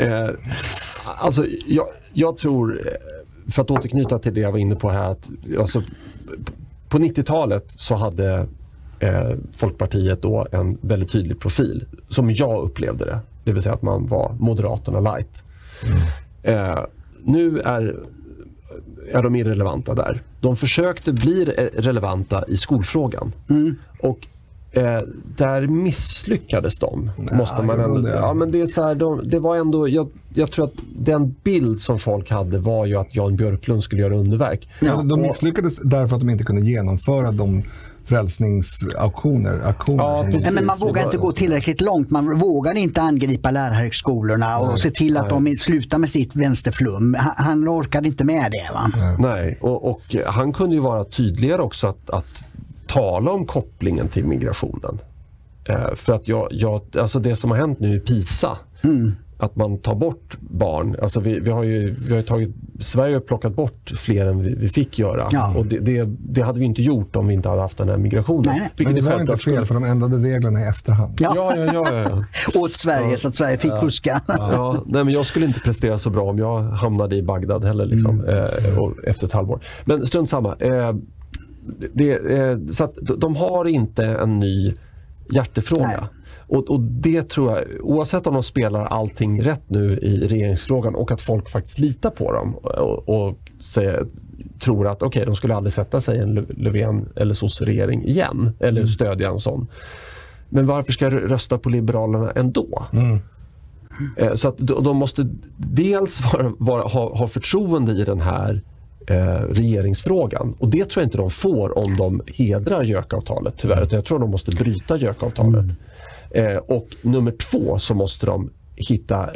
eh, alltså, jag, jag tror, för att återknyta till det jag var inne på här, att alltså, på 90-talet så hade Folkpartiet då en väldigt tydlig profil, som jag upplevde det. Det vill säga att man var Moderaterna light. Mm. Eh, nu är, är de irrelevanta där. De försökte bli relevanta i skolfrågan. Mm. Och Eh, där misslyckades de. Nej, måste man ändå, det. Ja, men det, är så här, de, det var ändå, jag, jag, tror att den bild som folk hade var ju att Jan Björklund skulle göra underverk. Ja, de misslyckades därför att de inte kunde genomföra de frälsningsauktioner. Auktioner ja, precis. men man vågar inte gå tillräckligt långt. Man vågar inte angripa lärarhögskolorna och Nej. se till att Nej. de slutar med sitt vänsterflum. Han, han orkade inte med det. Va? Nej, och, och, han kunde ju vara tydligare också att, att tala om kopplingen till migrationen. Eh, för att jag, jag, alltså det som har hänt nu i PISA, mm. Att man tar bort barn. Alltså vi, vi har ju, vi har tagit, Sverige har plockat bort fler än vi, vi fick göra. Ja. Och det, det, det, hade vi inte gjort om vi inte hade haft den här migrationen. Nej. Men det var inte fel för de ändrade reglerna i efterhand. Ja, ja, ja. ja, ja. Åt Sverige ja. så att Sverige fick ja. fuska. Ja. nej, men jag skulle inte prestera så bra om jag hamnade i Bagdad heller liksom, mm. eh, och, efter ett halvår. Men strunt samma. Eh, det, eh, så att de har inte en ny hjärtefråga. Och, och, det tror jag, oavsett om de spelar allting rätt nu i regeringsfrågan och att folk faktiskt litar på dem och, och säger, tror att okay, de skulle aldrig sätta sig i en Löfven eller sosse-regering igen eller mm. stödja en sån. Men varför ska jag rösta på Liberalerna ändå? Mm. Eh, så att de måste dels vara, vara, ha, ha förtroende i den här eh, regeringsfrågan. Och Det tror jag inte de får om de hedrar gökavtalet tyvärr. Utan jag tror de måste bryta gökavtalet. Mm. Eh, och nummer två så måste de hitta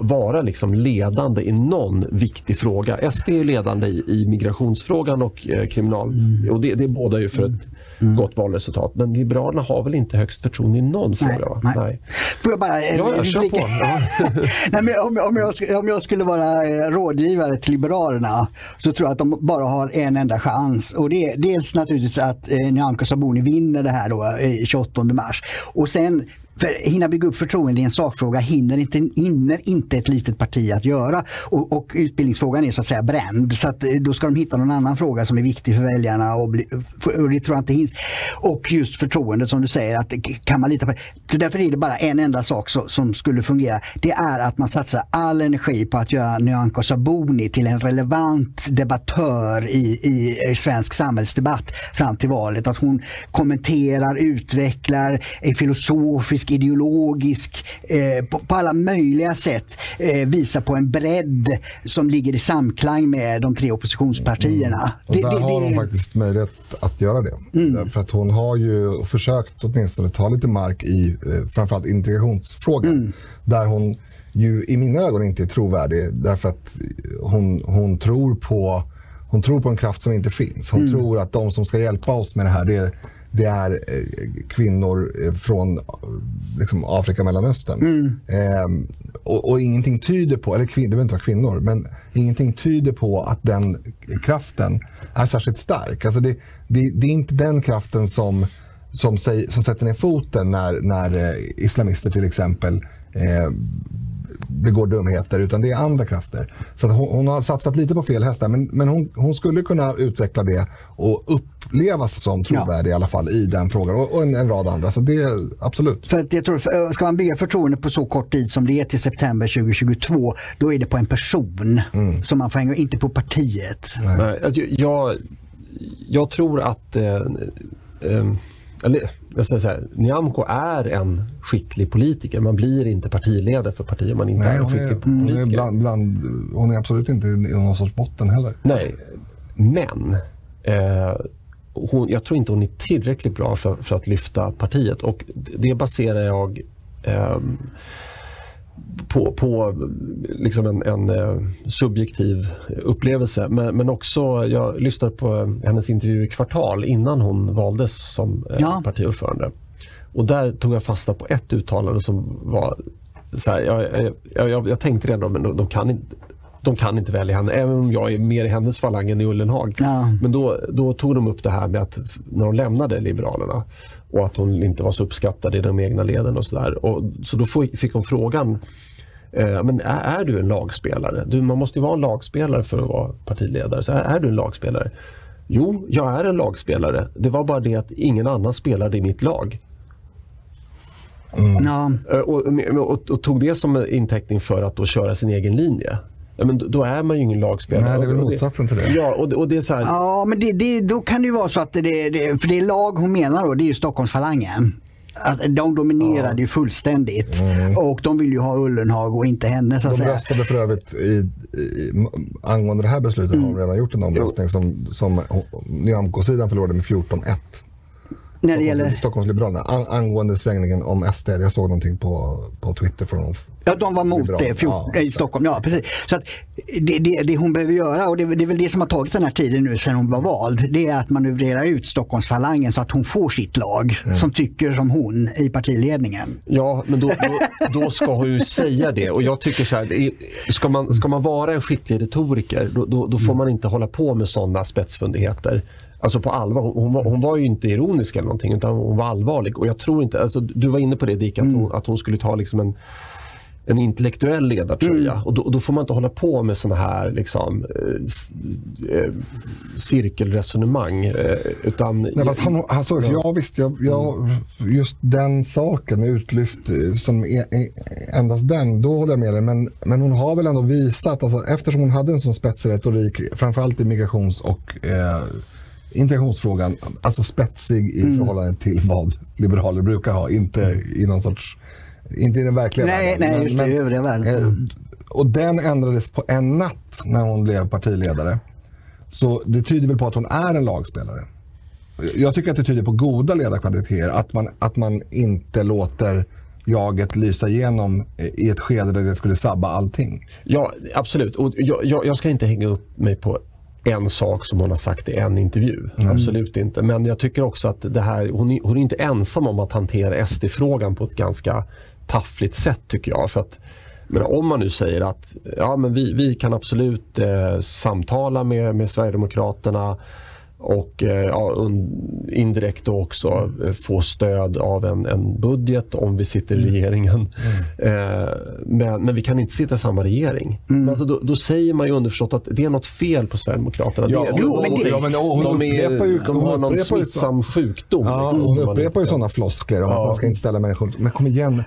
vara liksom ledande i någon viktig fråga. SD är ledande i, i migrationsfrågan och eh, kriminal... Mm. Och det, det är båda ju för ett mm. gott valresultat. Men Liberalerna har väl inte högst förtroende i någon nej, fråga? Nej. nej. Får jag bara... Ja, jag kör på. nej, men om, om, jag, om jag skulle vara eh, rådgivare till Liberalerna så tror jag att de bara har en enda chans. Och det är dels naturligtvis att eh, Nyamko Sabuni vinner det här då, eh, 28 mars. Och sen för hinna bygga upp förtroende i en sakfråga hinner inte, hinner inte ett litet parti att göra. Och, och utbildningsfrågan är så att säga bränd. Så att, eh, då ska de hitta någon annan fråga som är viktig för väljarna. Och, bli, och det tror jag inte hinns. Och just förtroendet som du säger, att kan man lita på Så därför är det bara en enda sak så, som skulle fungera. Det är att man satsar all energi på att göra Nyamko Sabuni till en relevant debattör i, i eh, svensk samhällsdebatt fram till valet. Att hon kommenterar, utvecklar, är filosofisk ideologisk, eh, på, på, alla möjliga sätt eh, visar på en bredd som ligger i samklang med de tre oppositionspartierna. Mm. Och där det, det, har hon faktiskt möjlighet att göra det. Mm. För att hon har ju försökt åtminstone ta lite mark i eh, framförallt integrationsfrågan. Mm. Där hon ju i mina ögon inte är trovärdig därför att hon, hon tror på hon tror på en kraft som inte finns. Hon mm. tror att de som ska hjälpa oss med det här det är det är eh, kvinnor eh, från liksom, Afrika och Mellanöstern. Mm. Eh, och, och, ingenting tyder på, eller kvin, det behöver inte vara kvinnor, men ingenting tyder på att den kraften är särskilt stark. Alltså det, det, det är inte den kraften som, som, säg, som sätter ner foten när, när eh, islamister till exempel eh, begår dumheter, utan det är andra krafter. Så hon, hon, har satsat lite på fel hästar, men, men hon, hon, skulle kunna utveckla det och upplevas som trovärdig ja. i alla fall i den frågan och, och en, en, rad andra. Så det absolut. För att jag tror, ska man bygga förtroende på så kort tid som det är till september 2022, då är det på en person mm. som man får hänga, inte på partiet. Nej. Jag, jag tror att eh, eh, eller, jag säga så här, Nyamko är en skicklig politiker. Man blir inte partiledare för partier man inte Nej, är en skicklig är, politiker. Hon är, bland, bland, hon är absolut inte i någon sorts botten heller. Nej, men eh, hon, jag tror inte hon är tillräckligt bra för, för att lyfta partiet. Och Det baserar jag eh, på, på liksom en, en uh, subjektiv upplevelse. Men, men också, jag lyssnade på hennes intervju i Kvartal innan hon valdes som uh, ja. partiordförande. Och där tog jag fasta på ett uttalande som var så här, jag, jag, jag, jag, tänkte redan att de, de, kan inte, de kan inte välja henne, även om jag är mer i hennes falang än i Ullenhag. Ja. Men då, då tog de upp det här med att när de lämnade Liberalerna och att hon inte var så uppskattad i de egna leden och sådär. Så då fick hon frågan eh, men är, är, du en lagspelare? Du, man måste ju vara en lagspelare för att vara partiledare. Så är, är du en lagspelare? Jo, jag är en lagspelare. Det var bara det att ingen annan spelade i mitt lag. Mm. Ja. Eh, och, och, och, tog det som intäckning för att då köra sin egen linje. Men då är man ju ingen lagspelare. Nej, det är väl motsatsen till det. Ja, och, och det är så här... Ja, men det, det, då kan det ju vara så att det, det, för det lag hon menar då, det är ju Stockholmsfalangen. Att de dominerade ja. ju fullständigt mm. och de vill ju ha Ullenhag och inte henne. Så de röstade för övrigt i, i, angående det här beslutet mm. har de redan gjort en omröstning som, som Nyamko-sidan förlorade med 14-1 när det gäller... Stockholmsliberalerna an, angående svängningen om SD. Jag såg någonting på, på Twitter från dem. Ja, de var mot det fjort, ja, i Stockholm. Ja, precis. Så att det, det, det, hon behöver göra, och det, det, är väl det som har tagit den här tiden nu sedan hon var vald, det är att manövrera ut Stockholmsfalangen så att hon får sitt lag mm. som tycker som hon i partiledningen. Ja, men då, då, då ska hon ju säga det. Och jag tycker så här, ska man, ska man vara en skicklig retoriker, då, då, då får man inte hålla på med sådana spetsfundigheter. Alltså på allvar. Hon var, hon var ju inte ironisk eller någonting utan hon var allvarlig. Och jag tror inte, alltså, du var inne på det Dick, att, mm. hon, att hon skulle ta liksom en en intellektuell ledartröja. Mm. Och då, då, får man inte hålla på med såna här liksom, eh, eh cirkelresonemang. Eh, utan, Nej, fast han, alltså, ja. ja visst, jag, jag, just den saken utlyft eh, som är, är, endast den, då håller jag med dig. Men, men hon har väl ändå visat, alltså, eftersom hon hade en sån spetsig retorik, framförallt i migrations och eh, integrationsfrågan, alltså spetsig i mm. förhållande till vad liberaler brukar ha. Inte i någon sorts, inte i den verkliga nej, världen. Nej, just det, i övriga världen. Eh, och den ändrades på en natt när hon blev partiledare. Så det tyder väl på att hon är en lagspelare. Jag tycker att det tyder på goda ledarkvaliteter. Att man, att man inte låter jaget lysa igenom i ett skede där det skulle sabba allting. Ja, absolut. Och jag, jag, jag ska inte hänga upp mig på en sak som hon har sagt i en intervju. Mm. Absolut inte. Men jag tycker också att det här, hon, är, hon är inte ensam om att hantera SD-frågan på ett ganska taffligt sätt tycker jag. För att, men om man nu säger att ja, men vi, vi kan absolut eh, samtala med, med Sverigedemokraterna och eh, ja, indirekt också eh, få stöd av en, en budget om vi sitter i mm. regeringen. Mm. Eh, men, men vi kan inte sitta i samma regering. Mm. Alltså, då, då, säger man ju underförstått att det är något fel på Sverigedemokraterna. Ja, de, har någon smittsam sjukdom. Ja, liksom, hon upprepar ju sådana floskler om ja. att man ska inte ställa människor... Men kom igen,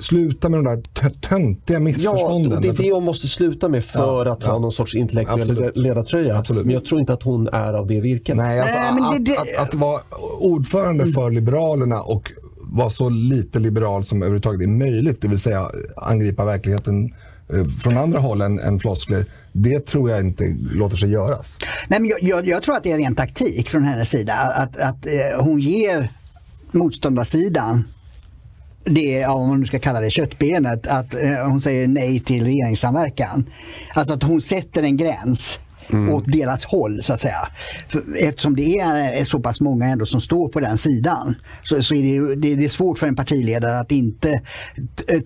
sluta med de där töntiga missförstånden. Ja, det är det hon måste sluta med för ja, att ha någon sorts intellektuell ledartröja. Absolut. Men jag tror inte att hon är av det virket. Nej, alltså, Nej att, det, det... Att, att, vara ordförande för Liberalerna och vara så lite liberal som överhuvudtaget är möjligt, det vill säga angripa verkligheten eh, från andra håll än, än floskler, det tror jag inte låter sig göras. Nej, men jag, jag, jag tror att det är en taktik från hennes sida. Att, att eh, hon ger motståndarsidan det, om man nu ska kalla det köttbenet, att eh, hon säger nej till regeringssamverkan. Alltså att hon sätter en gräns mm. åt deras håll så att säga. För, eftersom det är så pass många ändå som står på den sidan så, så är det, det, det, är svårt för en partiledare att inte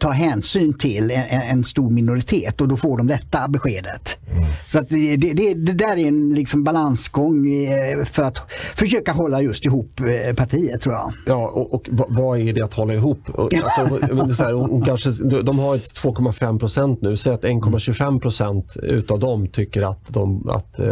ta hänsyn till en, en, stor minoritet och då får de detta beskedet. Mm. Så att det, det, det, där är en liksom balansgång eh, för att försöka hålla just ihop eh, partiet tror jag. Ja, och, och vad är det att hålla ihop? Alltså, här, hon kanske, de har ett 2,5 procent nu, säg att 1,25 procent utav dem tycker att de att eh,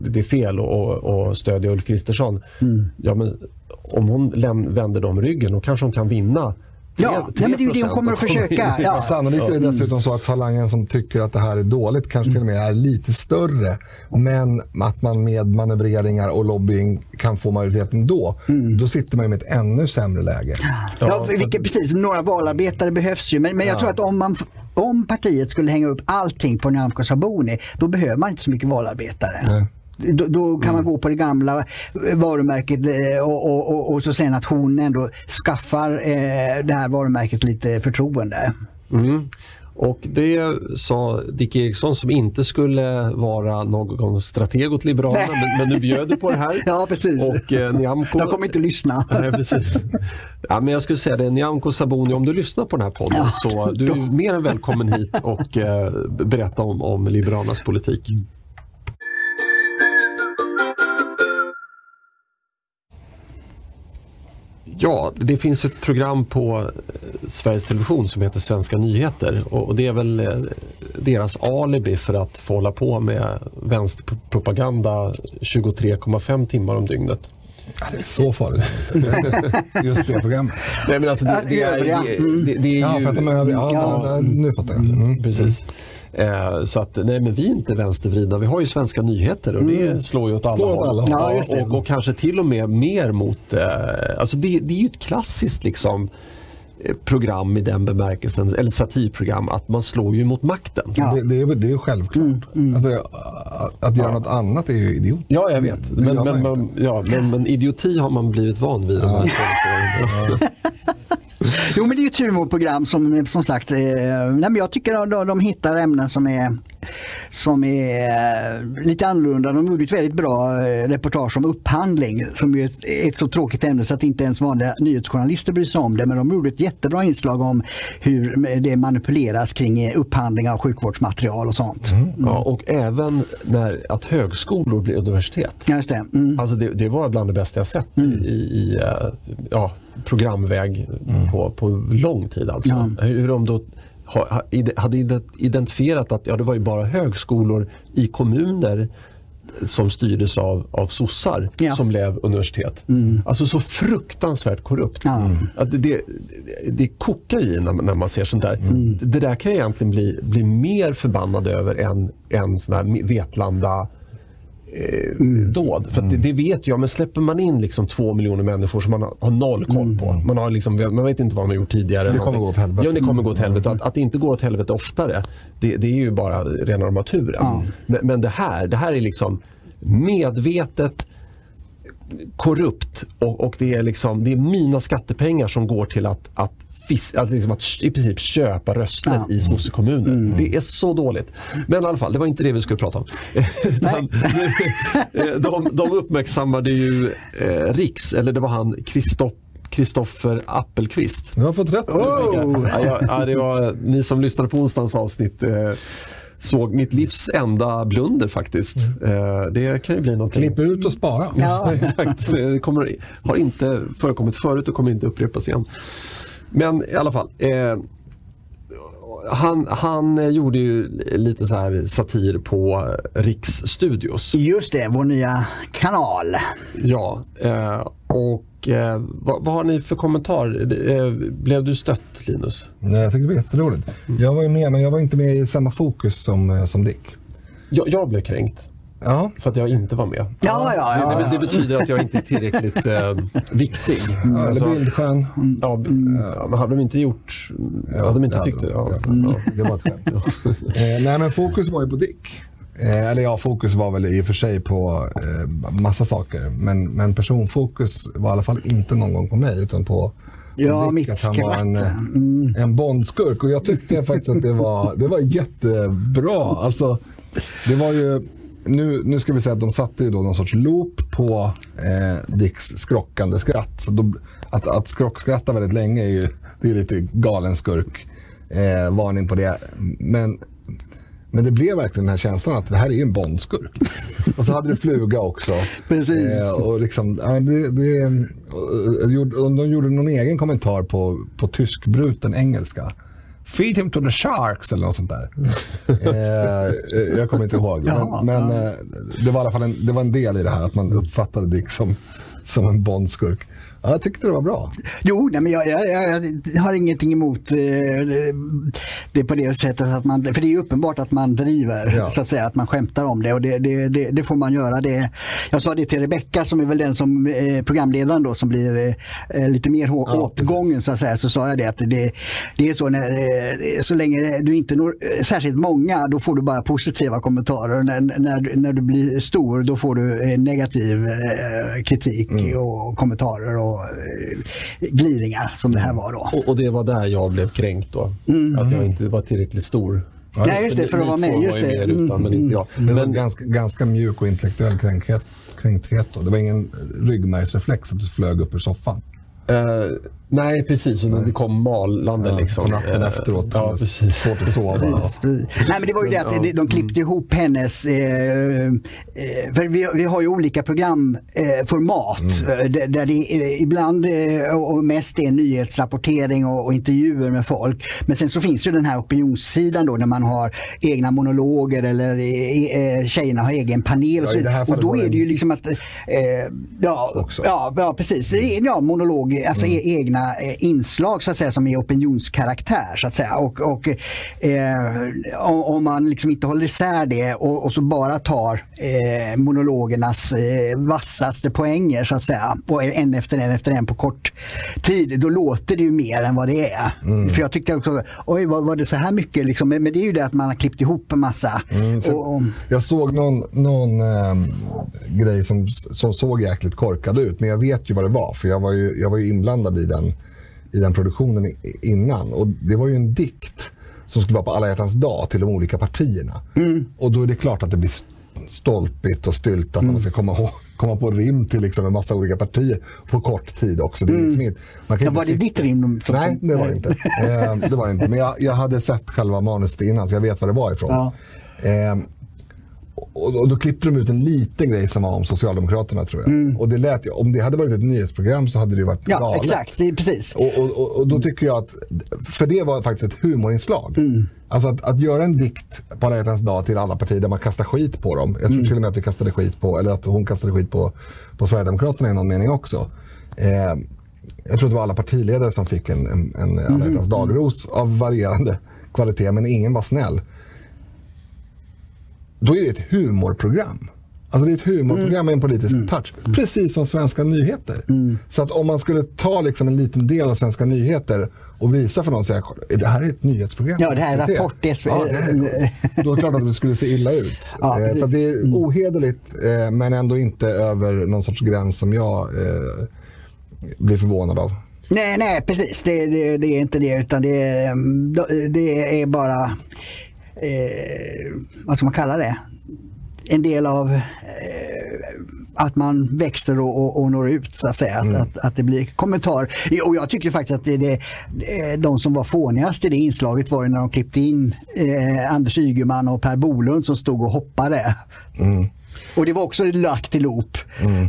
det är fel att, stödja Ulf Kristersson. Mm. Ja, men om hon läm- vänder dem ryggen då kanske hon kan vinna Ja, nej, men det är ju det hon kommer att försöka. Ja. Sannolikt är det dessutom så att falangen som tycker att det här är dåligt kanske till och med är lite större. Men att man med manövreringar och lobbying kan få majoriteten då. Mm. Då sitter man med ett ännu sämre läge. Ja, ja vilket, precis. Några valarbetare behövs ju. Men, men jag ja. tror att om man om partiet skulle hänga upp allting på Nyamko Sabuni, då behöver man inte så mycket valarbetare. Nej. Då, då, kan mm. man gå på det gamla varumärket eh, och, och, och, och, så sen att hon ändå skaffar eh, det här varumärket lite förtroende. Mm. Och det sa Dick Eriksson som inte skulle vara någon strateg åt Liberalerna, men, men nu bjöd du på det här. Ja, precis. Och eh, Nyamko... De kommer inte lyssna. Nej, precis. Ja, men jag skulle säga det, Nyamko Sabuni, om du lyssnar på den här podden Ja, så du är mer än välkommen hit och eh, berätta om, om Liberalernas politik. Ja, det finns ett program på eh, Sveriges Television som heter Svenska nyheter och det är väl eh, deras alibi för att få hålla på med vänsterpropaganda 23,5 timmar om dygnet. Ja, Det är så farligt. Just det programmet. Nej, men alltså det, det, är, det, det, det är Ja, ju... för att de är övriga. Ja, Ja. ja. Nu fattar jag. Mm. Precis. Eh, så att nej, men vi är inte vänstervridna. Vi har ju svenska nyheter och det slår ju åt alla Slår håll. alla. Ja, och, och kanske till och med mer mot... Eh, alltså det, det är ju ett klassiskt liksom, eh, program i den bemärkelsen, eller satirprogram, att man slår ju mot makten. Ja. Det, det, är, det är ju självklart. Alltså, att, att göra något annat är ju idiot. Ja, jag vet. Men, men, man men, ja, men, men idioti har man blivit van vid. de här senaste åren. Jo men det är ett humorprogram som som sagt, eh, nej, men jag tycker att de, de hittar ämnen som är, som är eh, lite annorlunda. De gjorde ett väldigt bra eh, reportage om upphandling som är ett, så tråkigt ämne så att inte ens vanliga nyhetsjournalister bryr sig om det. Men de gjorde ett jättebra inslag om hur det manipuleras kring eh, upphandling av sjukvårdsmaterial och sånt. Ja, och även när, att högskolor blir universitet. Just det. Mm. Alltså det, det var bland det bästa jag sett i, i eh, ja, programväg på, på lång tid. Alltså. Ja. Hur de då hade ide- identifierat att ja, det var ju bara högskolor i kommuner som styrdes av, av sossar Ja. som blev universitet. Alltså så fruktansvärt korrupt. Ja. Att det, det, det kokar ju i när, man- när man ser sånt där. Det där kan jag egentligen bli, bli mer förbannad över än, än sån här Vetlanda eh, dåd. För det, det vet jag, men släpper man in liksom två miljoner människor som man har, har noll koll på. Man, har liksom, man vet inte vad de har gjort tidigare. Det kommer gå åt helvete. Ja, det kommer gå åt helvete. Att, att det inte går åt helvete oftare, det, det är ju bara rena rama turen. Men, men det här, det här är liksom medvetet korrupt och, och det, är liksom, det är mina skattepengar som går till att, att, fis, att, liksom att i princip köpa röster Ja. i sossekommuner. Det är så dåligt. Men i alla fall, det var inte det vi skulle prata om. Utan, eh, de, de uppmärksammade ju eh, Riks, eller det var han Kristoff Kristoffer Appelqvist. Du har fått rätt. Oh! Ja, ja, det var, ni som lyssnade på onsdagens avsnitt eh, såg mitt livs enda blunder faktiskt. Eh, det kan ju bli någonting. Klipp ut och spara. Ja. Exakt. Det kommer, har inte förekommit förut och kommer inte upprepas igen. Men i alla fall. Eh, han, han gjorde ju lite så här satir på Riksstudios. Just det, vår nya kanal. Ja, eh, och eh, vad, vad har ni för kommentar? Eh, blev du stött Linus? Nej, jag tycker det var jätteroligt. Jag var ju med, men jag var inte med i samma fokus som, eh, som Dick. Jag, jag blev kränkt Ja, för att jag inte var med. Ja, ja, ja. Det, det, betyder att jag inte är tillräckligt eh, viktig. eller Alltså, bildskärm. ja, b- ja, men hade de inte gjort... hade de inte det tyckt det? Ja. Ja, det var ett skämt. eh, nej, men fokus var ju på Dick. Eh, eller ja, fokus var väl i och för sig på eh, massa saker. Men, men personfokus var i alla fall inte någon gång på mig, utan på, på Ja, mitt att han var en, skratt. eh, en Bondskurk. Och jag tyckte faktiskt att det var, det var jättebra. Alltså, det var ju... Nu, nu ska vi säga att de satte ju då någon sorts loop på eh, Dicks skrockande skratt. Så då, att, att skrockskratta väldigt länge är ju det är lite galen skurk. Eh, varning på det. Men, men det blev verkligen den här känslan att det här är ju en Bondskurk. och så hade du fluga också. Precis. Eh, och liksom, ja, det, det, och, och, och de gjorde någon egen kommentar på, på tyskbruten engelska. Feed him to the sharks eller något sånt där. eh, jag kommer inte ihåg. Jaha, men men eh, det var i alla fall en, det var en del i det här att man uppfattade Dick som, som en Bondskurk. Ja, jag tyckte det var bra. Jo, nej, men jag, jag, jag, har ingenting emot eh, det- på det sättet att man, för det är uppenbart att man driver, Ja. så att säga, att man skämtar om det och det, det, det, det får man göra. Det, jag sa det till Rebecka som är väl den som eh, programledaren då som blir eh, lite mer Ja, åtgången så att säga, så sa jag det att det, det är så när, eh, så länge du inte når eh, särskilt många då får du bara positiva kommentarer. När, när, du- när du blir stor då får du eh, negativ eh, kritik och kommentarer. Och, och eh, gliringar som det här var då. Och, och det var där jag blev kränkt då. Mm. Att jag inte var tillräckligt stor. Nej, just det, för att vara med. Just det. med utan, men inte jag. Det var Men, ganska, ganska mjuk och intellektuell kränkthet. kränkthet då. Det var ingen ryggmärgsreflex att du flög upp ur soffan. eh, nej, precis. Och det kom malande Ja, liksom. på natten Eh, efteråt. Ja, precis. Svårt att sova. Precis. Nej men det var ju det att de, klippte ihop hennes, eh, eh, för vi, vi har ju olika programformat eh, där, där det ibland och mest är nyhetsrapportering och, och intervjuer med folk. Men sen så finns ju den här opinionssidan då när man har egna monologer eller eh, tjejerna har egen panel och, Ja, så, och då är det ju liksom att, eh, ja, Också. ja, ja precis, ja monolog, alltså e- egna eh, inslag så att säga som är opinionskaraktär så att säga. Och, och eh, om, man liksom inte håller isär det och, och så bara tar eh, monologernas eh, vassaste poänger så att säga och en efter en efter en på kort tid, då låter det ju mer än vad det är. För jag tyckte också, oj var, var det så här mycket liksom? Men, men det är ju det att man har klippt ihop en massa. för- och, och, Jag såg någon, någon ehm, grej som, som såg jäkligt korkad ut, men jag vet ju vad det var. För jag var ju, jag var ju inblandad i den, i den produktionen innan. Och det var ju en dikt som skulle vara på alla hjärtans dag till de olika partierna. Och då är det klart att det blir st- stolpigt och styltat när man ska komma, ihåg- komma på rim till liksom en massa olika partier på kort tid också. Det är liksom inget, man kan ja, inte var det sitta- ditt rim? som- Nej, det var det inte. Eh, det var det inte. Men jag, jag hade sett själva manuset innan så jag vet var det var ifrån. Ja. Eh, och, och då klippte de ut en liten grej som var om Socialdemokraterna tror jag. Och det lät om det hade varit ett nyhetsprogram så hade det varit Ja, galet. exakt. Det är precis. Och, och, och, då tycker jag att, för det var faktiskt ett humorinslag. Alltså att, att göra en dikt på alla dag till alla partier där man kastar skit på dem. Jag tror till och med att vi kastade skit på, eller att hon kastade skit på, på Sverigedemokraterna i någon mening också. Eh, jag tror att det var alla partiledare som fick en, en, en alla hjärtans dagros av varierande kvalitet, men ingen var snäll. Då är det ett humorprogram. Alltså det är ett humorprogram med en politisk touch. Precis som Svenska nyheter. Så att om man skulle ta liksom en liten del av Svenska nyheter och visa för någon och säga det här är ett nyhetsprogram. Ja, det här är SVT." Rapport, det är- Ja, det är- Då är det klart att det skulle se illa ut. Ja, Eh, så det är ohederligt eh, men ändå inte över någon sorts gräns som jag eh, blir förvånad av. Nej, nej precis. Det, det, det är inte det utan det, är- det är bara, eh, vad ska man kalla det? En del av eh, att man växer och, och, och når ut så att säga. Att, att, att det blir kommentar. Och jag tycker faktiskt att det, det, det, de som var fånigast i det inslaget var när de klippte in eh, Anders Ygeman och Per Bolund som stod och hoppade. Och det var också lagt till loop.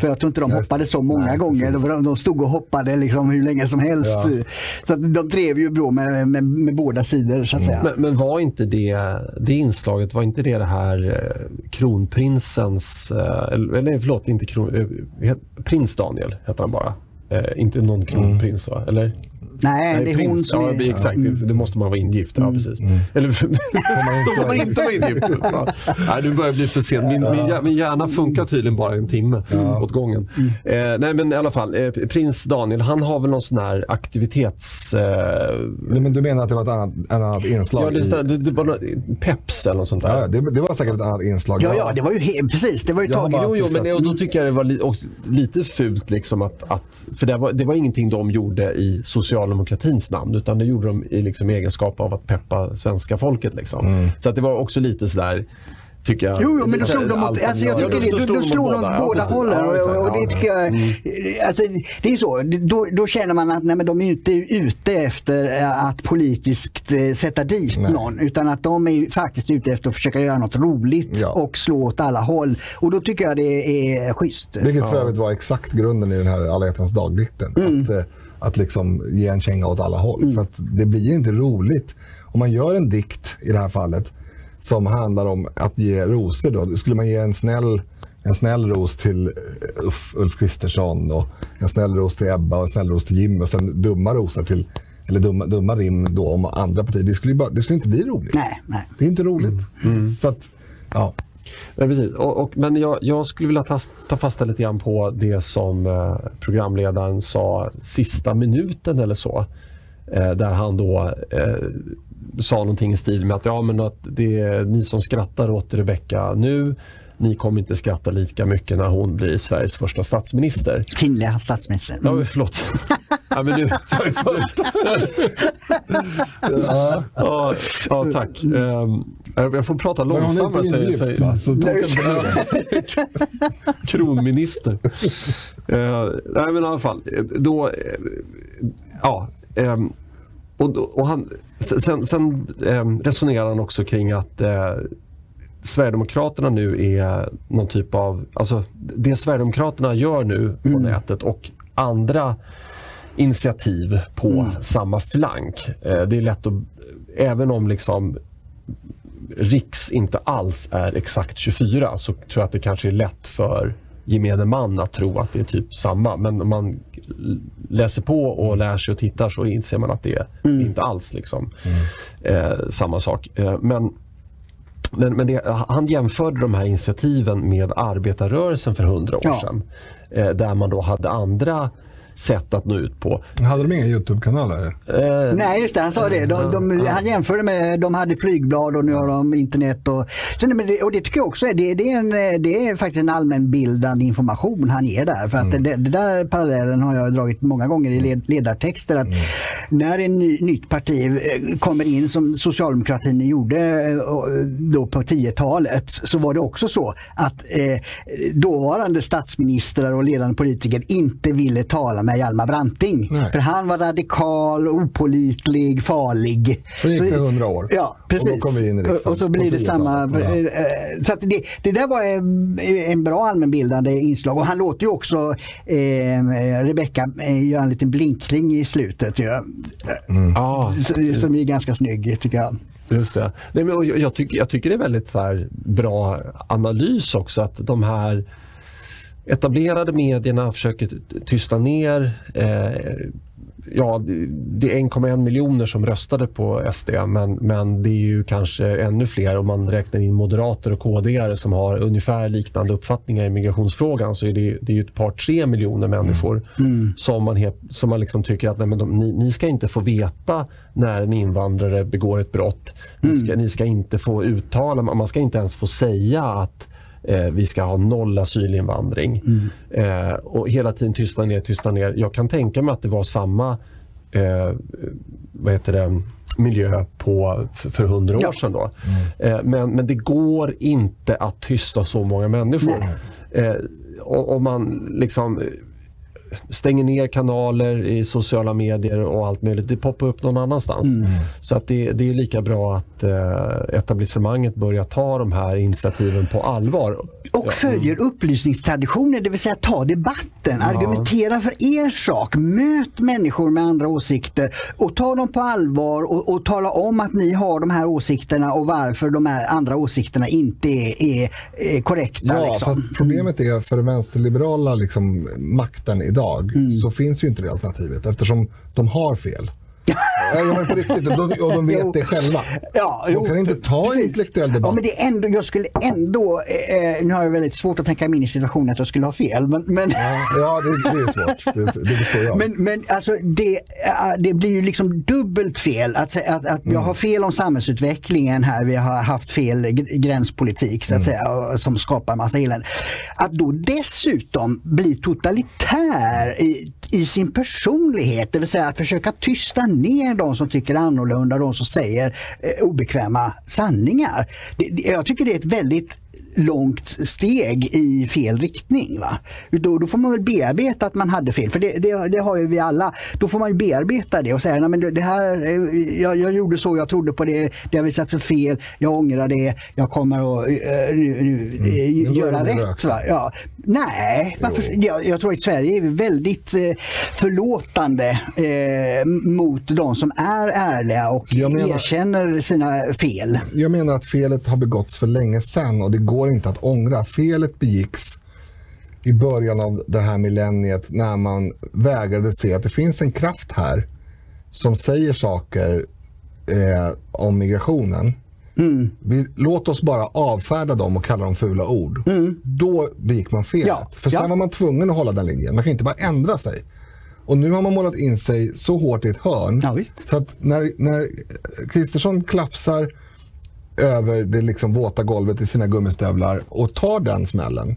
För jag tror inte de hoppade så många Nej, gånger. precis. De, de stod och hoppade liksom hur länge som helst. Ja. Så att de drev ju bra med, med, med båda sidor så att säga. Men, men var inte det, det inslaget, var inte det det här eh, kronprinsens, eh, eller förlåt, inte kron, eh, prins Daniel heter han bara. Eh, inte någon kronprins va? Eller? Nej, det är hon prins. som ja, är... Mm. det- Exakt, det måste man vara ingift. Ja, precis. Eller, då får man inte vara ingift. Ja. Nej, nu börjar det bli för sent. Min, min, min hjärna funkar tydligen bara en timme åt gången. Mm. Eh, nej, men i alla fall. Eh, prins Daniel, han har väl någon sån här aktivitets... Eh, Nej, Men du menar att det var ett annat, ett annat inslag? ja, det, i, det, det var något- Peps eller något sånt där. ja, det, det var säkert ett annat inslag. Ja, ja, det var ju he- precis. Det var ju Jag taget. Jo, jo, men och då tycker jag det var li, också lite fult. Liksom att, att, för det var, det var ingenting de gjorde i socialdemokratins namn utan det gjorde de i liksom egenskap av att peppa svenska folket. Liksom. Så att det var också lite sådär, tycker jag. Jo, jo, men då slog de alltså jag gör. tycker Ja, det, då, då slog de åt båda hållen. Och, och, det Ja, tycker jag, alltså, det är så, då, då känner man att nej, men de är inte ute efter eh, att politiskt eh, sätta dit någon utan att de är faktiskt ute efter att försöka göra något roligt Ja. och slå åt alla håll. Och då tycker jag det är schysst. Vilket för övrigt var exakt grunden i den här Alla hjärtans dag-dikten. Mm. Att, eh, att liksom ge en känga åt alla håll. För att det blir inte roligt. Om man gör en dikt i det här fallet som handlar om att ge rosor. Då, skulle man ge en snäll, en snäll ros till eh, Ulf, Kristersson och en snäll ros till Ebba och en snäll ros till Jimmy och sen dumma rosor till eller dumma, dumma rim då om andra partier. Det skulle, ju bara, det skulle inte bli roligt. Nej, nej. Det är inte roligt. Så att, ja. Men, precis. Och, och, men jag, jag skulle vilja ta, ta fasta lite grann på det som eh, programledaren sa sista minuten eller så. Eh, där han då eh, sa någonting i stil med att, ja, men att det är ni som skrattar åt Rebecca nu ni kommer inte skratta lika mycket när hon blir Sveriges första statsminister. Kvinnliga statsminister. Ja, förlåt. ja, men nu, ja, ja, ja, tack. Um, jag får prata långsammare. Men hon är inte ingift, va? Så Kronminister. Uh, nej, men i alla fall. Då, ja. Um, och, och han, sen, sen resonerar han också kring att uh, Sverigedemokraterna nu är någon typ av... Alltså det Sverigedemokraterna gör nu på mm. nätet och andra initiativ på mm. samma flank. Eh, det är lätt att... Även om liksom Riks inte alls är exakt 24 så tror jag att det kanske är lätt för gemene man att tro att det är typ samma. Men om man läser på och lär sig och tittar så inser man att det är mm. inte alls liksom, mm. eh, samma sak. Eh, men men, men det, han jämförde de här initiativen med arbetarrörelsen för hundra år ja. sedan. Eh, där man då hade andra sätt att nå ut på. Hade de inga Youtube-kanaler? Eh, Nej, just det. Han sa det. De, de, uh, han jämförde med, de hade flygblad och nu har de internet. Och, och det tycker jag också är, det, det, är en, det är faktiskt en allmänbildande information han ger där. För att mm. det, det, där parallellen har jag dragit många gånger i led, ledartexter. Att mm. När ett ny, nytt parti eh, kommer in som socialdemokratin gjorde eh, då på 10-talet så var det också så att eh, dåvarande statsministrar och ledande politiker inte ville tala med Hjalmar Branting. Nej. För han var radikal, opolitlig, farlig. Så gick det hundra år. Ja, precis. Och då kom vi in i riksdagen. Och så blir det samma. Ja. Eh, så det, det, där var en bra allmänbildande inslag. Och han låter ju också eh, Rebecka eh, göra en liten blinkning i slutet. Mm. Ah. Som är ganska snygg tycker jag. Just det. Nej, men jag, tycker, jag tycker det är väldigt så bra analys också att de här etablerade medierna försöker tysta ner. Eh, ja, det är 1,1 miljoner som röstade på SD men, men det är ju kanske ännu fler om man räknar in moderater och KD som har ungefär liknande uppfattningar i migrationsfrågan så är det, det är ett par, tre miljoner människor mm. Mm. som man, som man liksom tycker att nej, men de, ni, ni, ska inte få veta när en invandrare begår ett brott. Ni, ska, mm. ni ska inte få uttala, man ska inte ens få säga att eh, vi ska ha noll asylinvandring. Mm. Eh, och hela tiden tysta ner, tysta ner. Jag kan tänka mig att det var samma eh, vad heter det, miljö på, för hundra år sedan. Då. Mm. Eh, men, men det går inte att tysta så många människor. Eh, om man liksom stänger ner kanaler i sociala medier och allt möjligt. Det poppar upp någon annanstans. Mm. Så att det, det, är lika bra att eh, etablissemanget börjar ta de här initiativen på allvar. Och följer upplysningstraditioner, det vill säga ta debatten, ja. argumentera för er sak, möt människor med andra åsikter och ta dem på allvar och, och tala om att ni har de här åsikterna och varför de här andra åsikterna inte är, är, är korrekta. Ja, liksom. fast problemet är för den vänsterliberala liksom, makten idag mm. så finns ju inte det alternativet eftersom de har fel. Ja, på riktigt. Och de, och de vet det själva. Ja, de kan inte ta precis. intellektuell debatt. Ja, men det är ändå, jag skulle ändå, eh, nu har jag väldigt svårt att tänka mig in i situationen att jag skulle ha fel. Men, men ja, ja det, det, är svårt. Det, det förstår jag. Men, men alltså, det, äh, det blir ju liksom dubbelt fel. Att, att, att mm. jag har fel om samhällsutvecklingen här. Vi har haft fel gränspolitik så att mm. säga, som skapar massa elände. Att då dessutom bli totalitär i, i sin personlighet, det vill säga att försöka tysta ner de som tycker annorlunda, de som säger eh, obekväma sanningar. Det, det, jag tycker det är ett väldigt långt steg i fel riktning. Va? Då, då får man väl bearbeta att man hade fel, för det, det, det har ju vi alla. Då får man ju bearbeta det och säga Nej, men det här, eh, jag, jag gjorde så, jag trodde på det, det har visat sig fel, jag ångrar det, jag kommer att uh, nu, mm. göra rätt. Va? Ja. Nej, varför, jag, jag, tror att i Sverige är väldigt eh, förlåtande eh, mot de som är ärliga och menar, erkänner sina fel. Jag menar att felet har begåtts för länge sedan och det går inte att ångra. Felet begicks i början av det här millenniet när man vägrade se att det finns en kraft här som säger saker eh, om migrationen Mm. Vi, låt oss bara avfärda dem och kalla dem fula ord. Mm. Då begick man felet. Ja. För sen ja. var man tvungen att hålla den linjen. Man kan inte bara ändra sig. Och nu har man målat in sig så hårt i ett hörn. Ja, så att när, när Kristersson klafsar över det liksom våta golvet i sina gummistövlar och tar den smällen.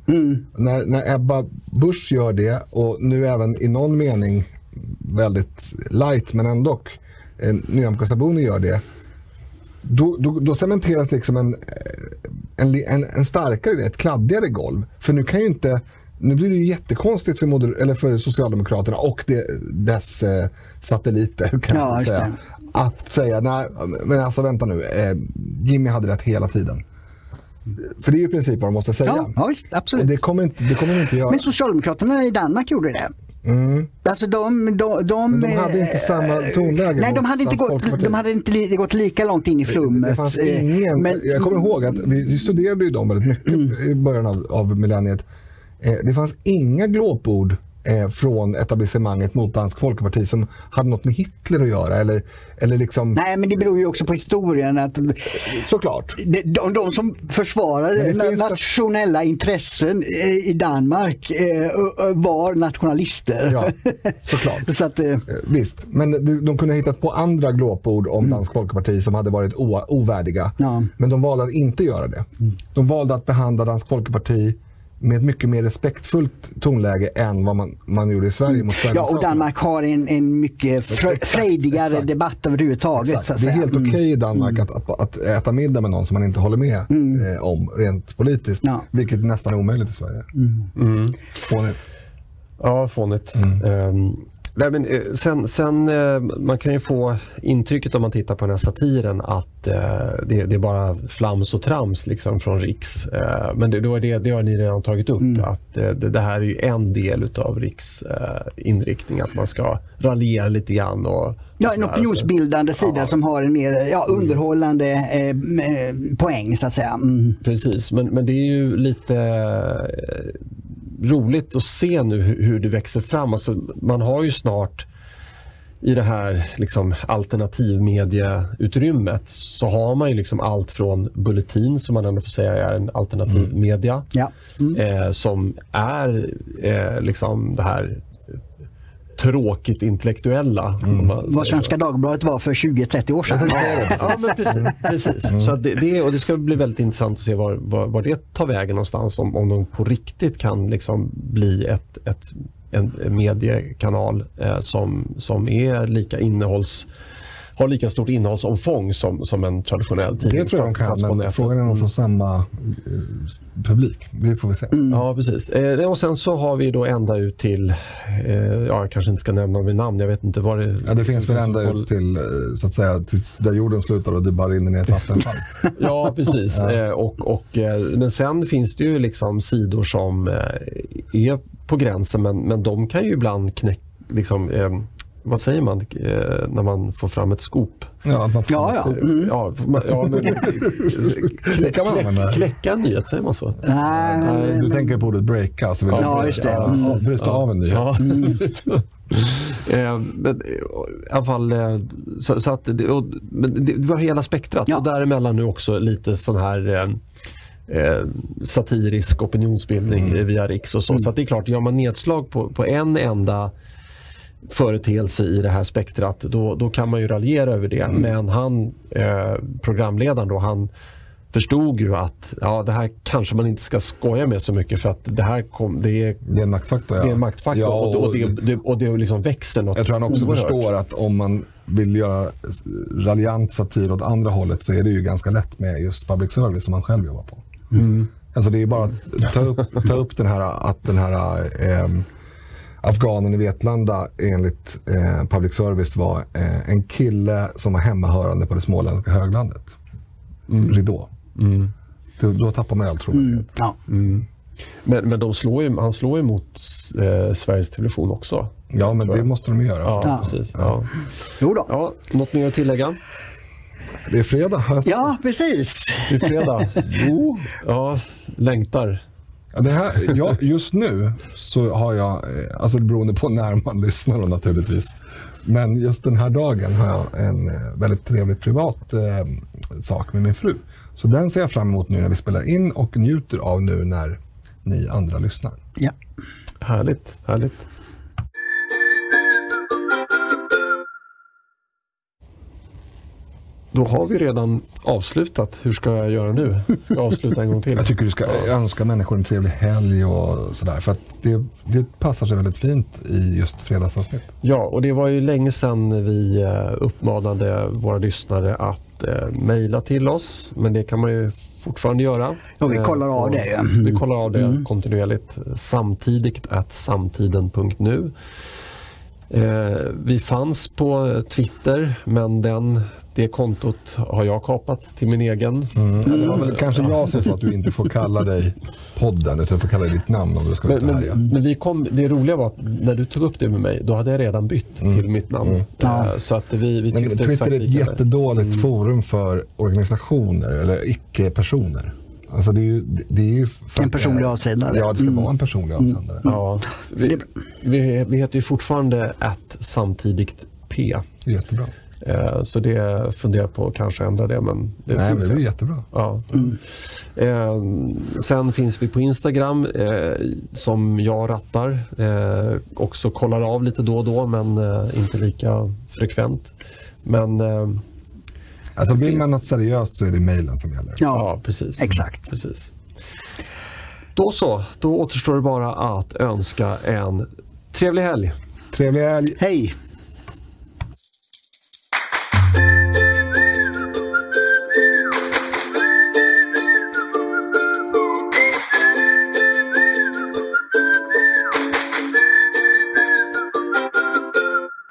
När, när Ebba Busch gör det och nu även i någon mening väldigt light men ändå eh, Nyamko Sabuni gör det. Då, då, då cementeras liksom en, en, en, starkare, ett kladdigare golv. För nu kan ju inte nu blir det ju jättekonstigt för, moder, eller för Socialdemokraterna och det, dess eh, satelliter kan Ja, säga. Att säga, nej men alltså vänta nu, eh, Jimmy hade rätt hela tiden. För det är ju i princip vad de måste säga. Ja, ja visst, och absolut. det kommer inte, det kommer inte göra. Men Socialdemokraterna i Danmark gjorde det. Alltså de, de, de, de hade inte eh, samma tonläge Nej, de hade inte, gått, de hade inte li, gått lika långt in i flummet. Det fanns eh, ingen, men- jag kommer ihåg att vi, studerade ju dem väldigt mycket Mm. i början av, av millenniet. Eh, det fanns inga glåpord eh, från etablissemanget mot Dansk Folkparti som hade något med Hitler att göra. Eller, eller liksom, Nej, men det beror ju också på historien. att såklart. de, de, de som försvarade nationella intressen eh, i Danmark eh, var nationalister. Ja, såklart. Så att, eh, Eh, Visst, men de, de kunde ha hittat på andra glåpord om Dansk Folkparti som hade varit o, ovärdiga. Mm. Ja. Mm. Men de valde att inte göra det. De valde att behandla Dansk Folkparti med ett mycket mer respektfullt tonläge än vad man, man gjorde i Sverige mot ja, Sverigedemokraterna. och Danmark har en, en mycket Exakt, frejdigare exakt. debatt överhuvudtaget. Exakt. Så att Det är helt Mm. okej i Danmark att, att, att äta middag med någon som man inte håller med eh, om rent politiskt. Ja. Vilket nästan är omöjligt i Sverige. Fånigt. Ja, fånigt. Ehm, nej, men, eh, sen, sen, eh, man kan ju få intrycket om man tittar på den här satiren att eh, det, det är bara flams och trams liksom, från Riks. Men det, då är det, det har ni redan tagit upp. Att eh, det, det här är ju en del av Riks inriktning. Att man ska raljera lite grann. Och, Ja, en opinionsbildande sida Ja. som har en mer ja, underhållande eh, poäng så att säga. Mm. Precis, men, men det är ju lite roligt att se nu hur, det växer fram. Alltså, man har ju snart i det här liksom, alternativmedieutrymmet så har man ju liksom allt från Bulletin som man ändå får säga är en alternativ media Ja. eh, som är eh, liksom det här tråkigt intellektuella. säger Vad så. Svenska Dagbladet var för 20-30 år sedan. Ja, men precis. precis. Så att det, det, och det ska bli väldigt intressant att se var, var, var det tar vägen någonstans. Om, om de på riktigt kan liksom bli ett, ett, en mediekanal eh, som, som är lika innehålls har lika stort innehållsomfång som, som en traditionell tidning. Det tror jag de kan, men nätet. frågan är om de får samma eh, publik. Det får vi se. Ja, precis. Eh, och sen så har vi då ända ut till, eh, ja, jag kanske inte ska nämna vid namn, jag vet inte vad det Ja, det finns väl ända håll- ut till, eh, så att säga, där jorden slutar och det bara rinner ner ett vattenfall. Ja, precis. Eh, och, och, eh, men sen finns det ju liksom sidor som är på gränsen men, men de kan ju ibland knäcka, liksom, vad säger man eh, när man får fram ett skop? Ja, att man får Ja, ja. Mm. Ja, man- ja, men, Det kan man använda. knäcka en nyhet, säger man så? Nej, Nej, Du tänker på ordet breaka, alltså vill du Ja, just det. Ja, Mm. ja, bryta av en nyhet. Ja. Eh, men, I alla fall, eh, så, så att det, och, men det, var hela spektrat Ja. och däremellan nu också lite sån här eh, satirisk opinionsbildning Mm. via Riks och så. Så att det är klart, gör man nedslag på, på en enda företeelse i det här spektrat då, då kan man ju raljera över det. Mm. Men han, eh, programledaren då, han förstod ju att ja, det här kanske man inte ska skoja med så mycket för att det här kom, det är Det är en maktfaktor. Ja. det är en maktfaktor Ja, och, och, det, det, och det liksom växer något Jag tror han också oerhört. förstår att om man vill göra raljant satir åt andra hållet så är det ju ganska lätt med just public service som man själv jobbar på. Alltså det är bara att ta upp, ta upp den här, att den här ehm, afghanen i Vetlanda enligt eh, public service var eh, en kille som var hemmahörande på det småländska höglandet. Ridå. Då, då tappar man all trovärdighet. ja. Men, men de slår ju, han slår ju mot eh, Sveriges Television också. Ja, men det måste de göra. Ja, Ja. precis. Ja. Jo då. Ja, något mer att tillägga? Det är fredag. sagt. Ja, precis. Det är fredag. jo, ja, längtar. Det här, ja, just nu så har jag, eh, alltså beroende på när man lyssnar då naturligtvis. Men just den här dagen har jag en eh, väldigt trevlig privat eh, sak med min fru. Så den ser jag fram emot nu när vi spelar in och njuter av nu när ni andra lyssnar. Ja. Härligt, härligt. Då har vi redan avslutat. Hur ska jag göra nu? Ska jag avsluta en gång till? Jag tycker du ska önska människor en trevlig helg och sådär. För att det, det passar sig väldigt fint i just fredagsavsnitt. Ja, och det var ju länge sedan vi eh, uppmanade våra lyssnare att eh, mejla till oss. Men det kan man ju fortfarande göra. Ja, vi Eh, kollar av och det. Mm. Vi kollar av det kontinuerligt. Samtidigt att samtiden.nu. Eh, vi fanns på Twitter, men den, det kontot har jag kapat till min egen. Mm. Väl kanske jag som sa att du inte får kalla dig podden, utan du får kalla dig ditt namn om du ska Men, men, men vi kom, det roliga var att när du tog upp det med mig, då hade jag redan bytt till mitt namn. Ja. Eh, Så att vi, vi Men Twitter exakt är ett lika. Mm. jättedåligt forum för organisationer eller icke-personer. Alltså det är ju, det är ju för En personlig avsändare. Mm. Ja, det ska vara en personlig avsändare. Ja, vi, vi, vi heter ju fortfarande att samtidigt P. Jättebra. Eh, Så det funderar på att kanske ändra det. Men det Nej, men det är jättebra. Ja. Eh, sen finns vi på Instagram eh, som jag rattar. Också kollar av lite då och då men inte lika frekvent. Men Alltså vill finns- man något seriöst så är det mejlen som gäller. Ja, ja, precis. exakt. precis. Då så, då återstår det bara att önska en trevlig helg. Trevlig helg! Hej!